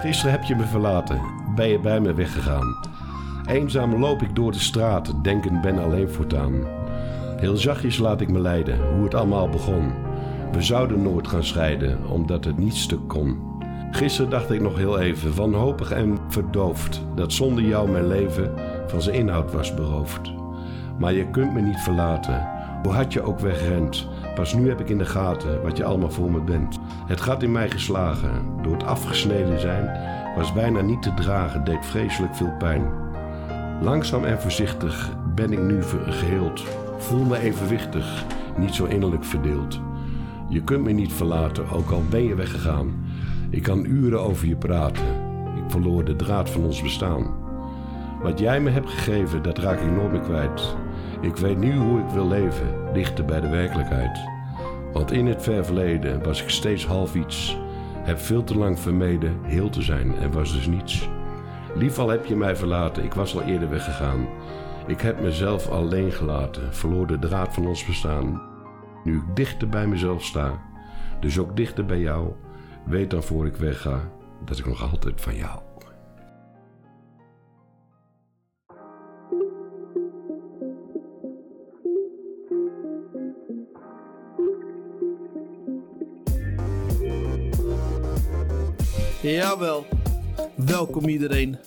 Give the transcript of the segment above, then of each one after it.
Gisteren heb je me verlaten, ben je bij me weggegaan. Eenzaam loop ik door de straat, denkend ben alleen voortaan. Heel zachtjes laat ik me leiden, hoe het allemaal begon. We zouden nooit gaan scheiden, omdat het niet stuk kon. Gisteren dacht ik nog heel even, wanhopig en verdoofd, dat zonder jou mijn leven van zijn inhoud was beroofd. Maar je kunt me niet verlaten, hoe had je ook wegrent. Pas nu heb ik in de gaten wat je allemaal voor me bent. Het gat in mij geslagen, door het afgesneden zijn, was bijna niet te dragen, deed vreselijk veel pijn. Langzaam en voorzichtig ben ik nu geheeld. Voel me evenwichtig, niet zo innerlijk verdeeld. Je kunt me niet verlaten, ook al ben je weggegaan. Ik kan uren over je praten. Ik verloor de draad van ons bestaan. Wat jij me hebt gegeven, dat raak ik nooit meer kwijt. Ik weet nu hoe ik wil leven, dichter bij de werkelijkheid. Want in het ver verleden was ik steeds half iets. Heb veel te lang vermeden heel te zijn en was dus niets. Lief al heb je mij verlaten, ik was al eerder weggegaan. Ik heb mezelf alleen gelaten, verloor de draad van ons bestaan. Nu ik dichter bij mezelf sta, dus ook dichter bij jou, weet dan voor ik wegga dat ik nog altijd van jou. Jawel, welkom iedereen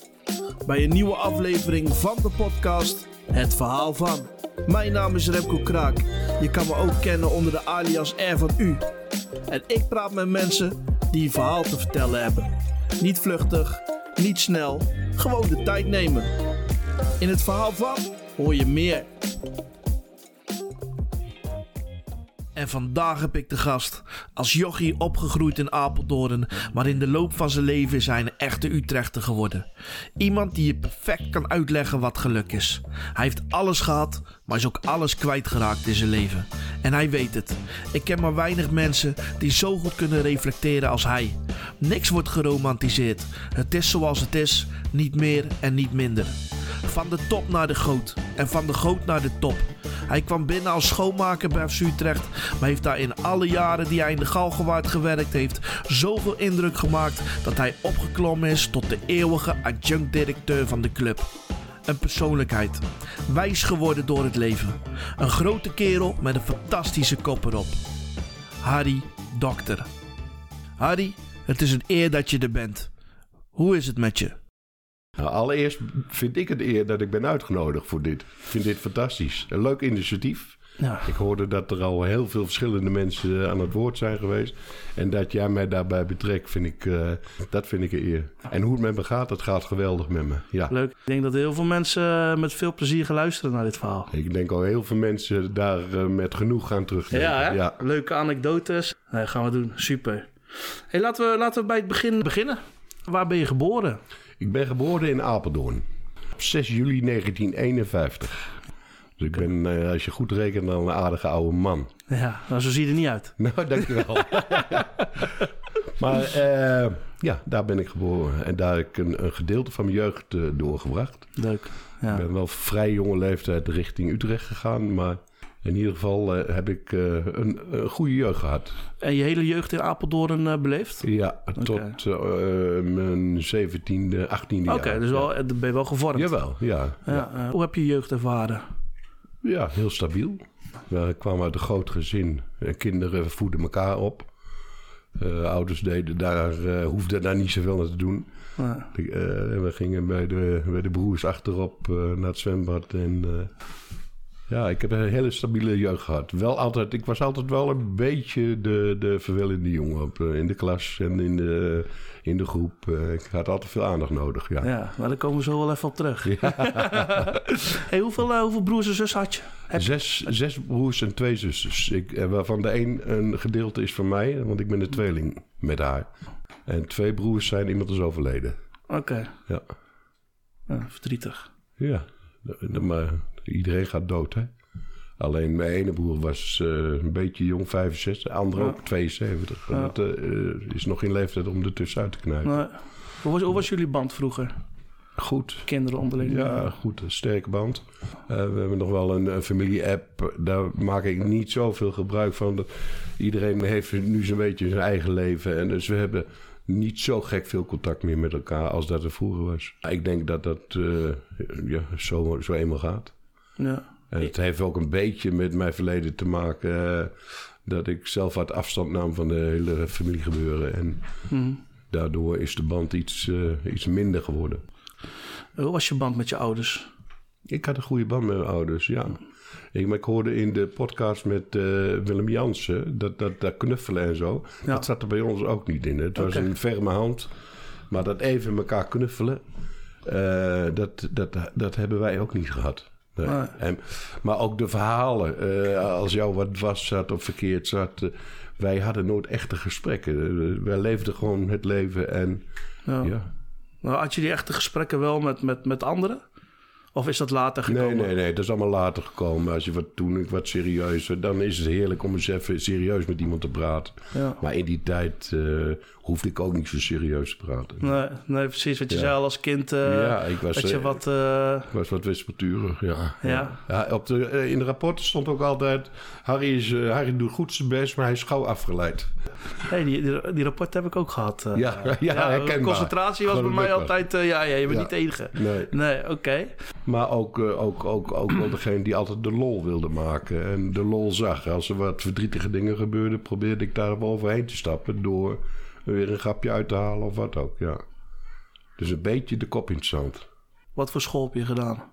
bij een nieuwe aflevering van de podcast Het Verhaal van. Mijn naam is Remco Kraak. Je kan me ook kennen onder de alias R van U. En ik praat met mensen die een verhaal te vertellen hebben. Niet vluchtig, niet snel, gewoon de tijd nemen. In het verhaal van hoor je meer. En vandaag heb ik de gast. Als jochie opgegroeid in Apeldoorn, maar in de loop van zijn leven is hij een echte Utrechter geworden. Iemand die je perfect kan uitleggen wat geluk is. Hij heeft alles gehad, maar is ook alles kwijtgeraakt in zijn leven. En hij weet het. Ik ken maar weinig mensen die zo goed kunnen reflecteren als hij. Niks wordt geromantiseerd. Het is zoals het is, niet meer en niet minder. Van de top naar de goot en van de goot naar de top. Hij kwam binnen als schoonmaker bij FC Utrecht, maar heeft daar in alle jaren die hij in de Galgenwaard gewerkt heeft, zoveel indruk gemaakt dat hij opgeklommen is tot de eeuwige adjunct-directeur van de club. Een persoonlijkheid, wijs geworden door het leven. Een grote kerel met een fantastische kop erop. Harry Dokter. Harry, het is een eer dat je er bent. Hoe is het met je? Nou, allereerst vind ik het eer dat ik ben uitgenodigd voor dit. Ik vind dit fantastisch. Een leuk initiatief. Ja. Ik hoorde dat er al heel veel verschillende mensen aan het woord zijn geweest. En dat jij mij daarbij betrekt, vind ik, uh, dat vind ik een eer. En hoe het met me gaat, het gaat geweldig met me. Ja. Leuk. Ik denk dat heel veel mensen eh, met veel plezier gaan luisteren naar dit verhaal. Ik denk al heel veel mensen daar uh, met genoeg gaan terugdenken. Ja, ja, leuke anekdotes. Nee, gaan we doen. Super. Hey, laten, we, laten we bij het begin beginnen. Waar ben je geboren? Ik ben geboren in Apeldoorn. Op 6 juli 1951. Dus ik ben, uh, als je goed rekent, dan een aardige oude man. Ja, nou, zo zie je er niet uit. Nou, dankjewel. maar uh, ja, daar ben ik geboren. En daar heb ik een, een gedeelte van mijn jeugd uh, doorgebracht. Leuk. Ja. Ik ben wel vrij jonge leeftijd richting Utrecht gegaan, maar in ieder geval uh, heb ik uh, een, een, goede jeugd gehad. En je hele jeugd in Apeldoorn uh, beleefd? Ja, okay. tot mijn 17e, 18e Oké, jaar. okay, dus wel, ja. ben je wel gevormd? Jawel, ja. ja, ja. hoe heb je jeugd ervaren? Ja, heel stabiel. We kwamen uit een groot gezin. Kinderen voeden elkaar op. ouders deden daar, hoefden daar niet zoveel aan te doen. Ja. we gingen bij de, bij de broers achterop naar het zwembad en... Ja, ik heb een hele stabiele jeugd gehad. Wel altijd, ik was altijd wel een beetje de, de vervelende jongen op, in de klas en in de, in de groep. Ik had altijd veel aandacht nodig, ja. Ja, maar daar komen we zo wel even op terug. Ja. hey, hoeveel, uh, hoeveel broers en zussen had je? Heb... Zes, zes broers en twee zusters. Ik, waarvan de een een gedeelte is van mij, want ik ben een tweeling met haar. En twee broers zijn iemand is overleden. Oké. Okay. Ja. ja. Verdrietig. Ja, maar iedereen gaat dood, hè? Alleen mijn ene broer was uh, een beetje jong, 65. De andere ja. ook 72. Ja. Dat uh, is nog geen leeftijd om er tussenuit te knijpen. Nee. Hoe, was, hoe was jullie band vroeger? Goed. Kinderen onderling? Ja, goed. Een sterke band. Uh, we hebben nog wel een, een familie-app. Daar maak ik niet zoveel gebruik van. Iedereen heeft nu zo'n beetje zijn eigen leven. En dus we hebben niet zo gek veel contact meer met elkaar als dat er vroeger was. Ik denk dat dat eh, ja, zo, zo eenmaal gaat. Ja. En het heeft ook een beetje met mijn verleden te maken. eh, dat ik zelf wat afstand nam van de hele familiegebeuren. En Mhm. daardoor is de band iets, eh, iets minder geworden. Hoe was je band met je ouders? Ik had een goede band met mijn ouders, ja. Ik, maar ik hoorde in de podcast met eh, Willem Jansen, dat, dat, dat knuffelen en zo. Ja. Dat zat er bij ons ook niet in. Het was een ferme hand. Maar dat even elkaar knuffelen, dat, dat, dat hebben wij ook niet gehad. Nee. Nee. En, maar ook de verhalen, eh, als jou wat dwars zat of verkeerd zat. eh, wij hadden nooit echte gesprekken. Eh, wij leefden gewoon het leven en Ja. ja. Nou, had je die echte gesprekken wel met, met, met anderen? Of is dat later gekomen? Nee, nee, nee, dat is allemaal later gekomen. Als je wat, toen ik wat serieuzer, dan is het heerlijk om eens even serieus met iemand te praten. Ja. Maar in die tijd eh, hoefde ik ook niet zo serieus te praten. Nee, nee, precies wat je Ja. zei al als kind. Ja, ik was, dat je eh, wat... eh, Ik was wat wispelturig, ja. Ja. ja op de, in de rapporten stond ook altijd... Harry, is, Harry doet goed zijn best, maar hij is gauw afgeleid. hey, die, die, die rapport heb ik ook gehad. eh. Ja, ja, herkenbaar. Concentratie was bij mij altijd... ja, ja, je bent niet de enige. Nee. Nee, oké. Maar ook, eh, ook, ook, ook wel degene die altijd de lol wilde maken. En de lol zag. Als er wat verdrietige dingen gebeurden, probeerde ik daar wel overheen te stappen. Door weer een grapje uit te halen of wat ook, ja. Dus een beetje de kop in het zand. Wat voor school heb je gedaan?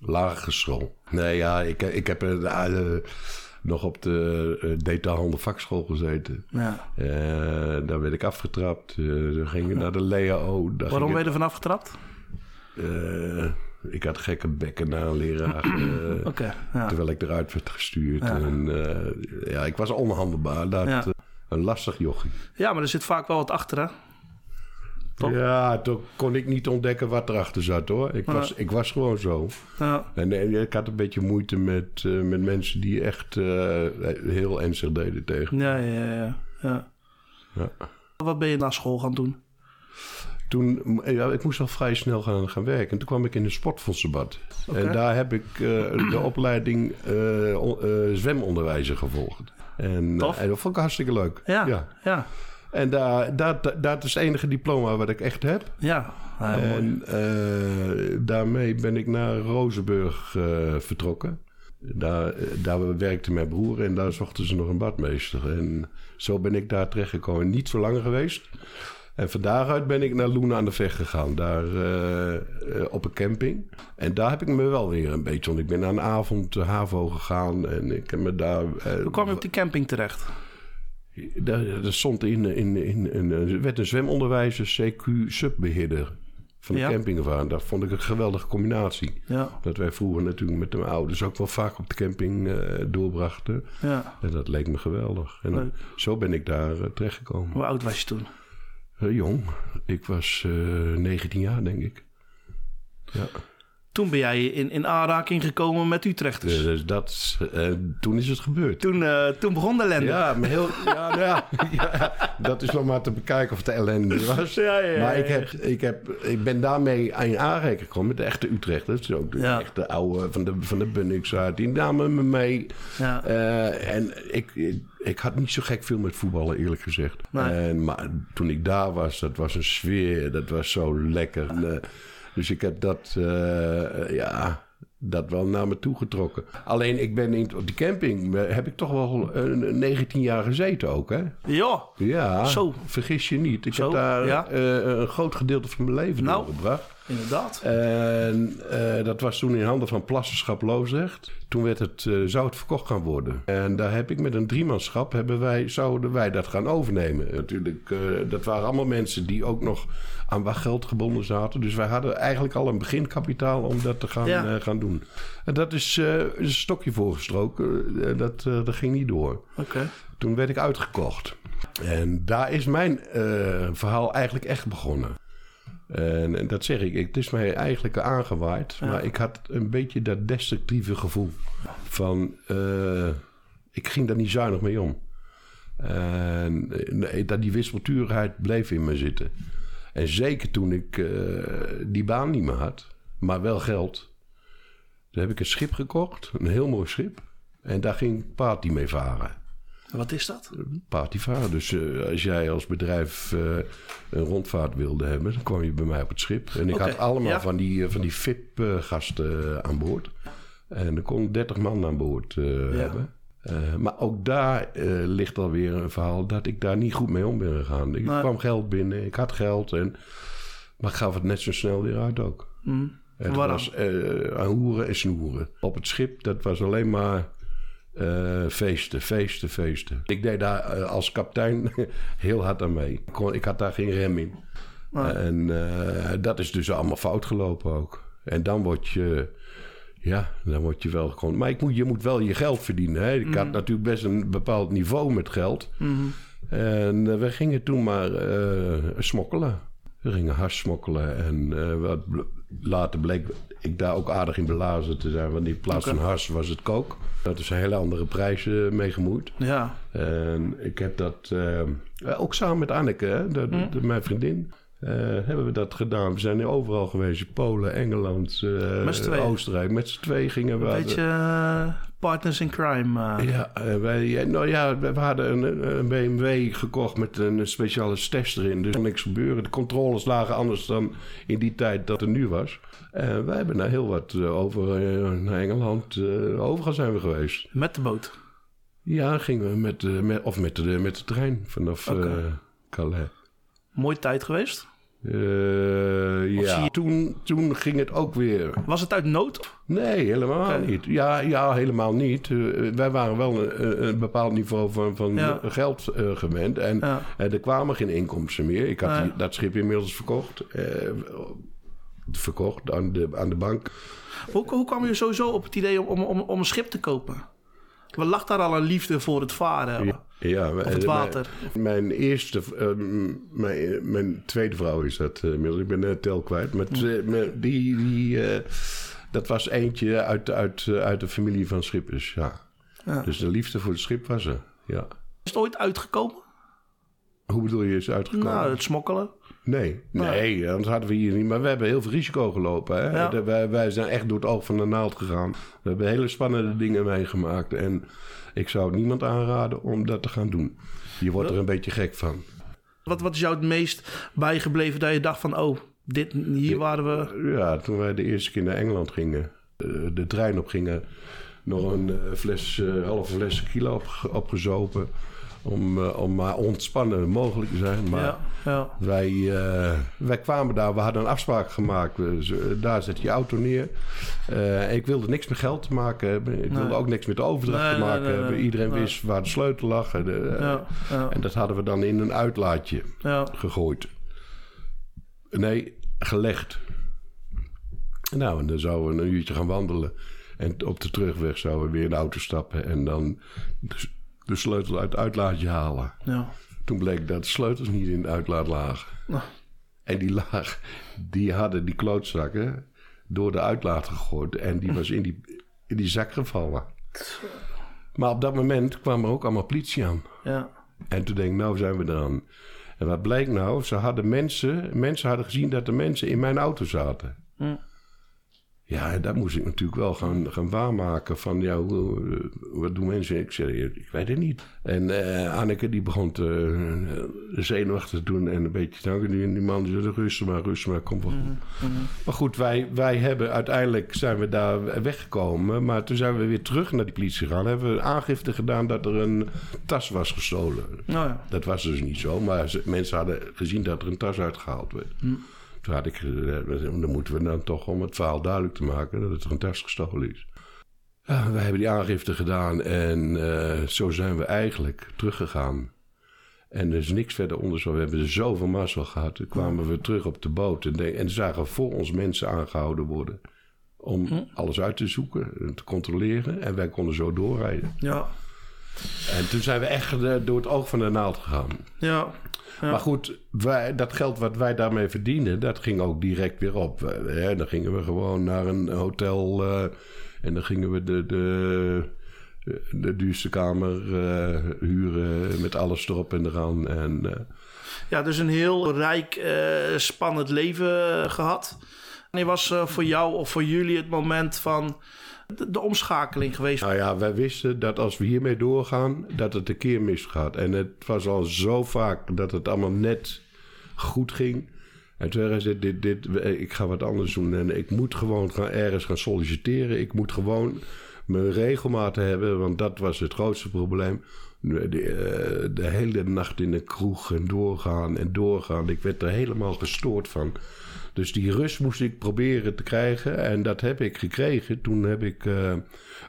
Lagere school. Nee, ja, ik, ik heb eh, eh, nog op de uh, detailhandel vakschool gezeten. Ja. Eh, daar werd ik afgetrapt. Eh, dan ging ik naar de. Daar Waarom ben je er vanaf getrapt? Ik, had gekke bekken naar een leraar. ja. Terwijl ik eruit werd gestuurd. Ja. En eh, ja, ik was onhandelbaar. Dat, Ja. eh, een lastig jochie. ja, maar er zit vaak wel wat achter, hè? Toch? Ja, toen kon ik niet ontdekken wat erachter zat hoor. Ik was, ik was gewoon zo. Ja. En eh, ik had een beetje moeite met, eh, met mensen die echt heel ernstig deden tegen. Ja, ja, ja. Ja. Wat ben je na school gaan doen? Toen, ja, ik moest al vrij snel gaan, gaan werken. En toen kwam ik in een sportfondsenbad. En daar heb ik eh, de opleiding eh, zwemonderwijzer gevolgd. En, en dat vond ik hartstikke leuk. Ja, ja. ja, En daar, daar, dat is het enige diploma wat ik echt heb. ja. En daarmee ben ik naar Rozenburg vertrokken. Daar, daar werkte mijn broer en daar zochten ze nog een badmeester. En zo ben ik daar terechtgekomen. Niet zo lang geweest. En van daaruit ben ik naar Loenen aan de Vecht gegaan. Daar eh, eh, op een camping. En daar heb ik me wel weer een beetje... Want ik ben aan een avond de HAVO gegaan. En ik heb me daar... eh, Hoe kwam je op die camping terecht? daar, daar stond in, in, in, in, er werd een zwemonderwijzer CQ subbeheerder van de Ja. camping gevaren. Dat vond ik een geweldige combinatie. Ja, Dat wij vroeger natuurlijk met mijn ouders ook wel vaak op de camping doorbrachten. ja. En dat leek me geweldig. En zo ben ik daar eh, terechtgekomen. Hoe oud was je toen? Eh, jong, ik was eh 19 jaar denk ik. Ja. Toen ben jij in, in aanraking gekomen met Utrechters. Dus dat, eh, toen is het gebeurd. Toen, eh, toen begon de ellende. Ja, maar heel, ja, nou ja, ja, dat is nog maar te bekijken of het ellende was. Ja, ja, maar ik, heb, ik, heb, ik ben daarmee aan aanrekening gekomen met de echte Utrechters. Dus ook de echte oude van de, van de Bunnings uit. Die namen me mee. Ja. Eh, en ik, ik, had niet zo gek veel met voetballen, eerlijk gezegd. Nee. En, maar toen ik daar was, dat was een sfeer. Dat was zo lekker. En, eh, dus ik heb dat, eh, ja, dat wel naar me toe getrokken. Alleen ik ben in, op die camping, heb ik toch wel een, 19 jaar gezeten ook, hè? Ja, Ja, Zo. vergis je niet. Ik Zo, heb daar ja. eh, een groot gedeelte van mijn leven Nou. doorgebracht. Inderdaad. En eh, dat was toen in handen van Plassenschap Loosrecht. Toen werd het, eh, zou het verkocht gaan worden. En daar heb ik met een driemanschap, hebben wij, zouden wij dat gaan overnemen. Natuurlijk, eh, dat waren allemaal mensen die ook nog aan wat geld gebonden zaten. Dus wij hadden eigenlijk al een beginkapitaal om dat te gaan, Ja. gaan doen. En dat is een stokje voorgestroken. Dat, dat ging niet door. Oké. Toen werd ik uitgekocht. En daar is mijn verhaal eigenlijk echt begonnen. En, dat zeg ik, het is mij eigenlijk aangewaaid. Maar ik had een beetje dat destructieve gevoel. Van, eh, ik ging daar niet zuinig mee om. En dat die wispelturigheid bleef in me zitten. En zeker toen ik eh, die baan niet meer had, maar wel geld. Toen heb ik een schip gekocht, een heel mooi schip. En daar ging Party mee varen. Wat is dat? Partyvaren. Dus eh, als jij als bedrijf eh, een rondvaart wilde hebben, dan kwam je bij mij op het schip. En ik had allemaal ja. van die, eh, van die VIP-gasten aan boord. En er kon 30 man aan boord hebben. Maar ook daar ligt alweer een verhaal dat ik daar niet goed mee om ben gegaan. Ik kwam geld binnen, ik had geld, en, maar ik gaf het net zo snel weer uit ook. Hm. Het Waarom? was aan hoeren en snoeren. Op het schip, dat was alleen maar eh, feesten, feesten, feesten. Ik deed daar eh, als kapitein heel hard aan mee. Ik, kon, ik had daar geen rem in. En eh, dat is dus allemaal fout gelopen ook. En dan word je... Ja, dan word je wel gewoon... Maar ik moet, je moet wel je geld verdienen. Hè? Ik had natuurlijk best een bepaald niveau met geld. Mhm. En we gingen toen maar smokkelen. We gingen hars smokkelen. En wat later bleek ik daar ook aardig in belazen te zijn. Want in plaats van hars was het kook. Dat is een hele andere prijs eh, mee gemoeid. Ja. En ik heb dat eh, ook samen met Anneke, hè, de, Hm. de- mijn vriendin... eh, hebben we dat gedaan. We zijn overal geweest. Polen, Engeland, eh? Oostenrijk. Met z'n twee gingen we... Een beetje eh, partners in crime. Ja, wij, nou ja, we hadden een, een BMW gekocht met een speciale test erin. Dus er kon niks gebeuren. De controles lagen anders dan in die tijd dat er nu was. En wij hebben daar heel wat over naar Engeland. overal zijn we geweest. Met de boot. Ja, gingen we met, met, of met, de, met de trein vanaf eh, Calais. Mooie tijd geweest. Eh, ja, je- toen, toen ging het ook weer. Was het uit nood? Nee, helemaal niet. Ja, ja, helemaal niet. Eh, wij waren wel een, een bepaald niveau van, van Ja. geld eh, gewend. En Ja. er kwamen geen inkomsten meer. Ik had die- dat schip inmiddels verkocht. verkocht aan de, aan de bank. Hoe, hoe kwam je sowieso op het idee om, om, om, om een schip te kopen? Lag daar al een liefde voor het varen? Ja, ja, Of het eh, water? Mijn, mijn eerste, eh, mijn, mijn tweede vrouw is dat eh, inmiddels. Ik ben tel kwijt. Maar die, die, eh, dat was eentje uit, uit, eh, uit de familie van Schippers, ja. Ja. Dus de liefde voor het schip was er, ja. Is het ooit uitgekomen? Hoe bedoel je, is uitgekomen? Nou, het smokkelen. Nee, nee, anders hadden we hier niet. Maar we hebben heel veel risico gelopen. Hè? Ja. Wij, wij zijn echt door het oog van de naald gegaan. We hebben hele spannende dingen meegemaakt. En ik zou niemand aanraden om dat te gaan doen. Je wordt er een beetje gek van. Wat, wat is jou het meest bijgebleven dat je dacht van... Oh, dit, hier waren we... Ja, toen wij de eerste keer naar Engeland gingen, eh, de trein op gingen, nog een eh, fles, eh, halve fles kilo op, opgezopen. Om, eh, om maar ontspannen mogelijk te zijn. Maar ja, ja. Wij, eh, wij kwamen daar, we hadden een afspraak gemaakt. Ze- daar zet je auto neer. Eh, ik wilde niks met geld te maken hebben. Ik wilde Nee. ook niks met de overdracht te nee, maken hebben. nee. Iedereen wist waar de sleutel lag. En, ja, dat hadden we dan in een uitlaatje gegooid. Nee, gelegd. Nou, en dan zouden we een uurtje gaan wandelen. En op de terugweg zouden we weer in de auto stappen. En dan de, de sleutel uit het uitlaatje halen. ja. Toen bleek dat de sleutels niet in de uitlaat lagen. Nou. En die laag, die hadden die klootzakken door de uitlaat gegooid. En die was in die, in die zak gevallen. Maar op dat moment kwam er ook allemaal politie aan. ja. En toen denk ik, nou zijn we eraan. En wat bleek nou? Ze hadden mensen, mensen hadden gezien dat er mensen in mijn auto zaten. Hm. Ja, dat moest ik natuurlijk wel gaan, gaan waarmaken. Van, ja, hoe, eh, wat doen mensen? Ik zei, ik weet het niet. En eh, Anneke, die begon te uh, zenuwachtig te doen en een beetje te danken. Die, die man zei, rustig maar, rustig maar, kom wel goed. Maar goed, wij, wij hebben uiteindelijk zijn we daar weggekomen. Maar toen zijn we weer terug naar die politie gegaan. Hebben we aangifte gedaan dat er een tas was gestolen. Nou ja. Dat was dus niet zo, maar mensen hadden gezien dat er een tas uitgehaald werd. Toen had ik gezegd, dan moeten we dan toch om het verhaal duidelijk te maken dat er een tas gestolen is. Ja, we hebben die aangifte gedaan en eh, zo zijn we eigenlijk teruggegaan. En er is niks verder onderzoek. We hebben er zoveel mazzel gehad. Toen kwamen we terug op de boot en, de- en zagen voor ons mensen aangehouden worden. Om alles uit te zoeken en te controleren. En wij konden zo doorrijden. Ja. En toen zijn we echt eh, door het oog van de naald gegaan. Ja. Ja. Maar goed, wij, dat geld wat wij daarmee verdienden, dat ging ook direct weer op. Hè, dan gingen we gewoon naar een hotel eh, en dan gingen we de, de, de duurste kamer eh, huren met alles erop en eraan. En, Ja, dus een heel rijk, spannend leven gehad. Wanneer was voor jou of voor jullie het moment van... de, omschakeling geweest? Nou ja, wij wisten dat als we hiermee doorgaan, dat het een keer misgaat. En het was al zo vaak dat het allemaal net goed ging. En toen zei ze, dit, dit, ik ga wat anders doen. En ik moet gewoon gaan, ergens gaan solliciteren. Ik moet gewoon mijn regelmaat hebben, want dat was het grootste probleem. De, de, eh, de hele nacht in de kroeg en doorgaan en doorgaan. Ik werd er helemaal gestoord van. Dus die rust moest ik proberen te krijgen. En dat heb ik gekregen. Toen heb ik, eh,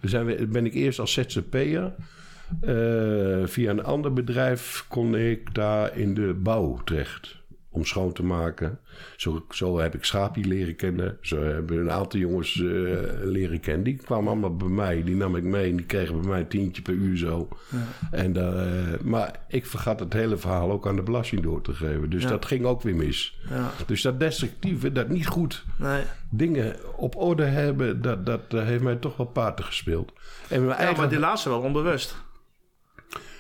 zijn we, ben ik eerst als ZZP'er. eh via een ander bedrijf kon ik daar in de bouw terecht. Om schoon te maken. Zo, zo heb ik Schaapie leren kennen. Zo hebben een aantal jongens eh, leren kennen. Die kwamen allemaal bij mij. Die nam ik mee. En die kregen bij mij een tientje per uur zo. En, daar, eh, maar ik vergat het hele verhaal ook aan de belasting door te geven. Dus Ja. dat ging ook weer mis. Ja. Dus dat destructieve, dat niet goed Nee. dingen op orde hebben, dat, dat eh, heeft mij toch wel paarden gespeeld. En mijn Ja, maar die laatste wel onbewust.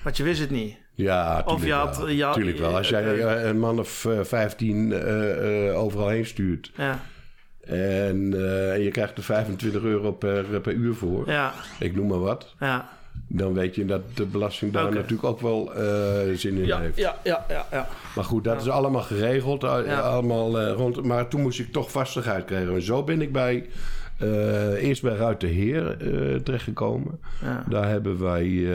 Want je wist het niet. Ja, Of je had- wel. tuurlijk wel. Als jij eh, eh, een man of eh, 15 eh, eh, overal heen stuurt Ja. en eh, je krijgt er 25 euro per, per uur voor, Ja. ik noem maar wat, Ja. dan weet je dat de belasting daar natuurlijk ook wel eh, zin in Ja, heeft. ja, ja, ja, ja. Maar goed, dat is allemaal geregeld. eh, Ja. Allemaal, eh, rond, maar toen moest ik toch vastigheid krijgen. En zo ben ik bij, eh, eerst bij Ruiterheer eh terechtgekomen. Ja. Daar hebben wij...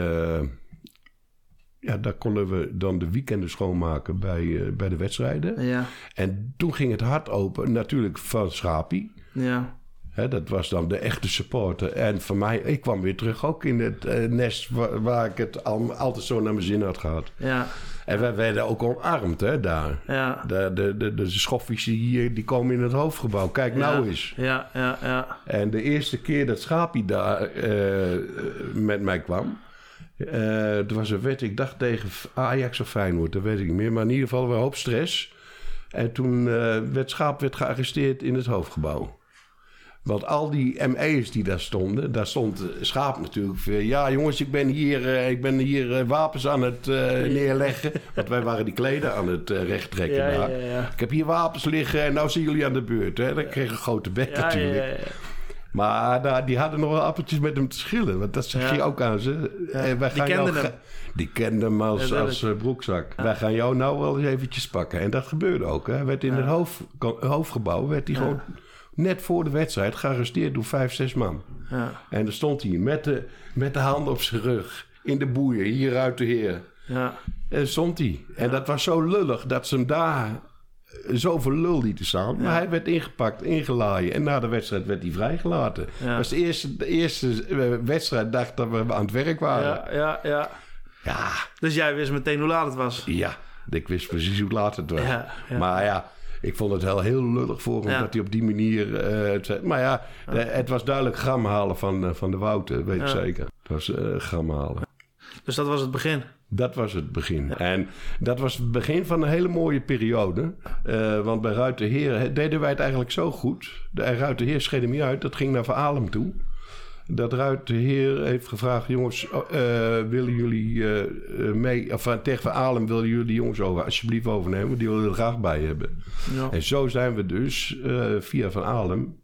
ja, daar konden we dan de weekenden schoonmaken bij, eh, bij de wedstrijden. Ja. En toen ging het hart open, natuurlijk van Schapie. Ja. Hè, dat was dan de echte supporter. En voor mij, ik kwam weer terug ook in het eh, nest waar, waar ik het al, altijd zo naar mijn zin had gehad. Ja. En wij werden ook omarmd hè, daar. Ja. De, de, de, de schoffies hier, die komen in het hoofdgebouw. Kijk nou eens. Ja, ja, ja. En de eerste keer dat Schapie daar eh, met mij kwam... toen was een wet, ik dacht tegen Ajax of Feyenoord, dat weet ik niet meer. Maar in ieder geval een hoop stress. En toen eh, werd Schaap werd gearresteerd in het hoofdgebouw. Want al die ME's die daar stonden, daar stond Schaap natuurlijk. Ja, jongens, ik ben hier, eh, ik ben hier wapens aan het neerleggen. Want wij waren die kleden aan het uh, recht trekken. Ja, daar. ja, ja. Ik heb hier wapens liggen en nou zijn jullie aan de beurt. Hè? Dan kreeg een grote bek Ja, ja, natuurlijk. Maar daar, die hadden nog wel appeltjes met hem te schillen. Want dat zeg je ook aan ze. En wij Die gaan jou kenden hem. Die kenden hem als, eh, broekzak. Wij gaan jou nou wel eens eventjes pakken. En dat gebeurde ook. Hè. Hij werd in het hoofd, hoofdgebouw werd hij gewoon net voor de wedstrijd gearresteerd door vijf, zes man. Ja. En dan stond hij met de, met de hand op zijn rug. In de boeien, hier uit de heer. Ja. En stond hij. En dat was zo lullig dat ze hem daar zoveel lul lieten staan. Maar hij werd ingepakt, ingelaaien. En na de wedstrijd werd hij vrijgelaten. Dat was de eerste, de eerste eh, dat we aan het werk waren. Ja, ja, ja. Ja, Dus jij wist meteen hoe laat het was. ja. Ik wist precies hoe laat het was. Maar ja, ik vond het heel, heel lullig voor hem Ja. dat hij op die manier... eh, het zei. maar ja, de- het was duidelijk gram halen van, eh, van de Wouter, weet ik Ja. zeker. Het was eh gram halen. Dus dat was het begin. Dat was het begin. En dat was het begin van een hele mooie periode. Eh, want bij Ruiterheer hè, deden wij het eigenlijk zo goed. De Ruiterheer scheed hem niet uit. Dat ging naar Veralem toe. Dat Ruiterheer heeft gevraagd... jongens, oh, eh, willen jullie eh, eh, mee... of tegen Veralem willen jullie die jongens over, alsjeblieft overnemen. Die willen we er graag bij hebben. Ja. En zo zijn we dus eh, via Van Alem...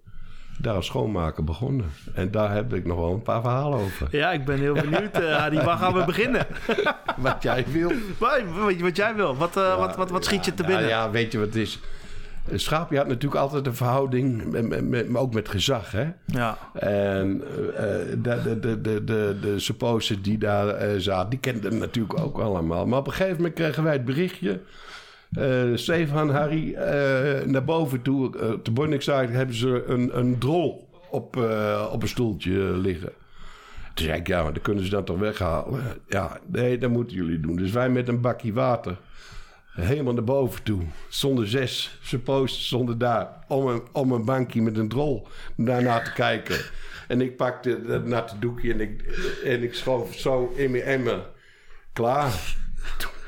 daar als schoonmaker begonnen. En daar heb ik nog wel een paar verhalen over. Ja, ik ben heel benieuwd, eh Harry. Waar gaan we beginnen? Wat jij wil. Wat, wat, wat jij wil. Wat, eh, wat, wat, wat schiet je te binnen? Ja, ja, weet je wat het is? Schaapje had natuurlijk altijd een verhouding, met, met, met- maar ook met gezag. Hè? Ja. En eh, de, de, de, de, de, die daar eh, zaten, die kenden hem natuurlijk ook allemaal. Maar op een gegeven moment kregen wij het berichtje. Eh Stefan, Harry, eh, naar boven toe, eh te Bonnickside, hebben ze een, een drol op, eh, op een stoeltje liggen. Toen zei ik, ja, maar dan kunnen ze dat toch weghalen? Ja, nee, dat moeten jullie doen. Dus wij met een bakje water helemaal naar boven toe. Stonden zes supporters stonden daar om een, om een bankje met een drol daarna te kijken. En ik pakte dat natte doekje en ik, en ik schoof zo in mijn emmer. Klaar.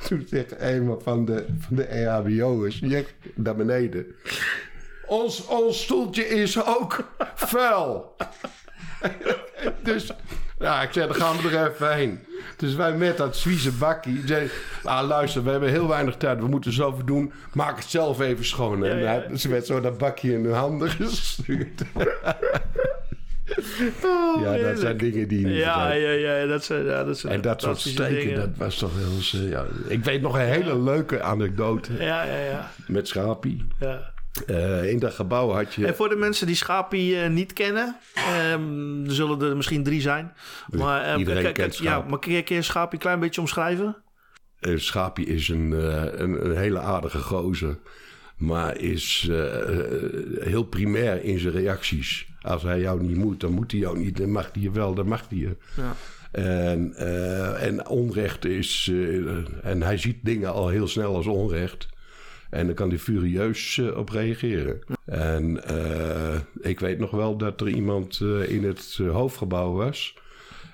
toen zegt een van de, van de EHBO'ers, naar beneden. Ons, ons stoeltje is ook vuil. Dus ja, ik zei, dan gaan we er even heen. Dus wij met dat Zwieze bakkie. Zei, ah, luister, we hebben heel weinig tijd. We moeten zoveel doen. Maak het zelf even schoon. En Ja, ja. hij- ze werd zo dat bakje in hun handen gestuurd. ja, dat zijn dingen die Ja, ja, ja, dat zijn, ja, dat zijn En dat soort steken, dingen. dat was toch heel... eh, ja. Ik weet nog een hele leuke anekdote Ja, ja, ja. met Schapie. ja. Eh, in dat gebouw had je... En voor de mensen die Schapie eh, niet kennen, ehm, er zullen er misschien drie zijn. Maar, ehm, Iedereen kent Ja, maar kun je, kun je Schapie een klein beetje omschrijven? Schapie is een, een, een hele aardige gozer. Maar is heel primair in zijn reacties. Als hij jou niet moet, dan moet hij jou niet. Dan mag hij je wel, dan mag hij je. Ja. En, eh, en onrecht is... eh, en hij ziet dingen al heel snel als onrecht. En dan kan hij furieus eh, op reageren. En ik weet nog wel dat er iemand in het hoofdgebouw was...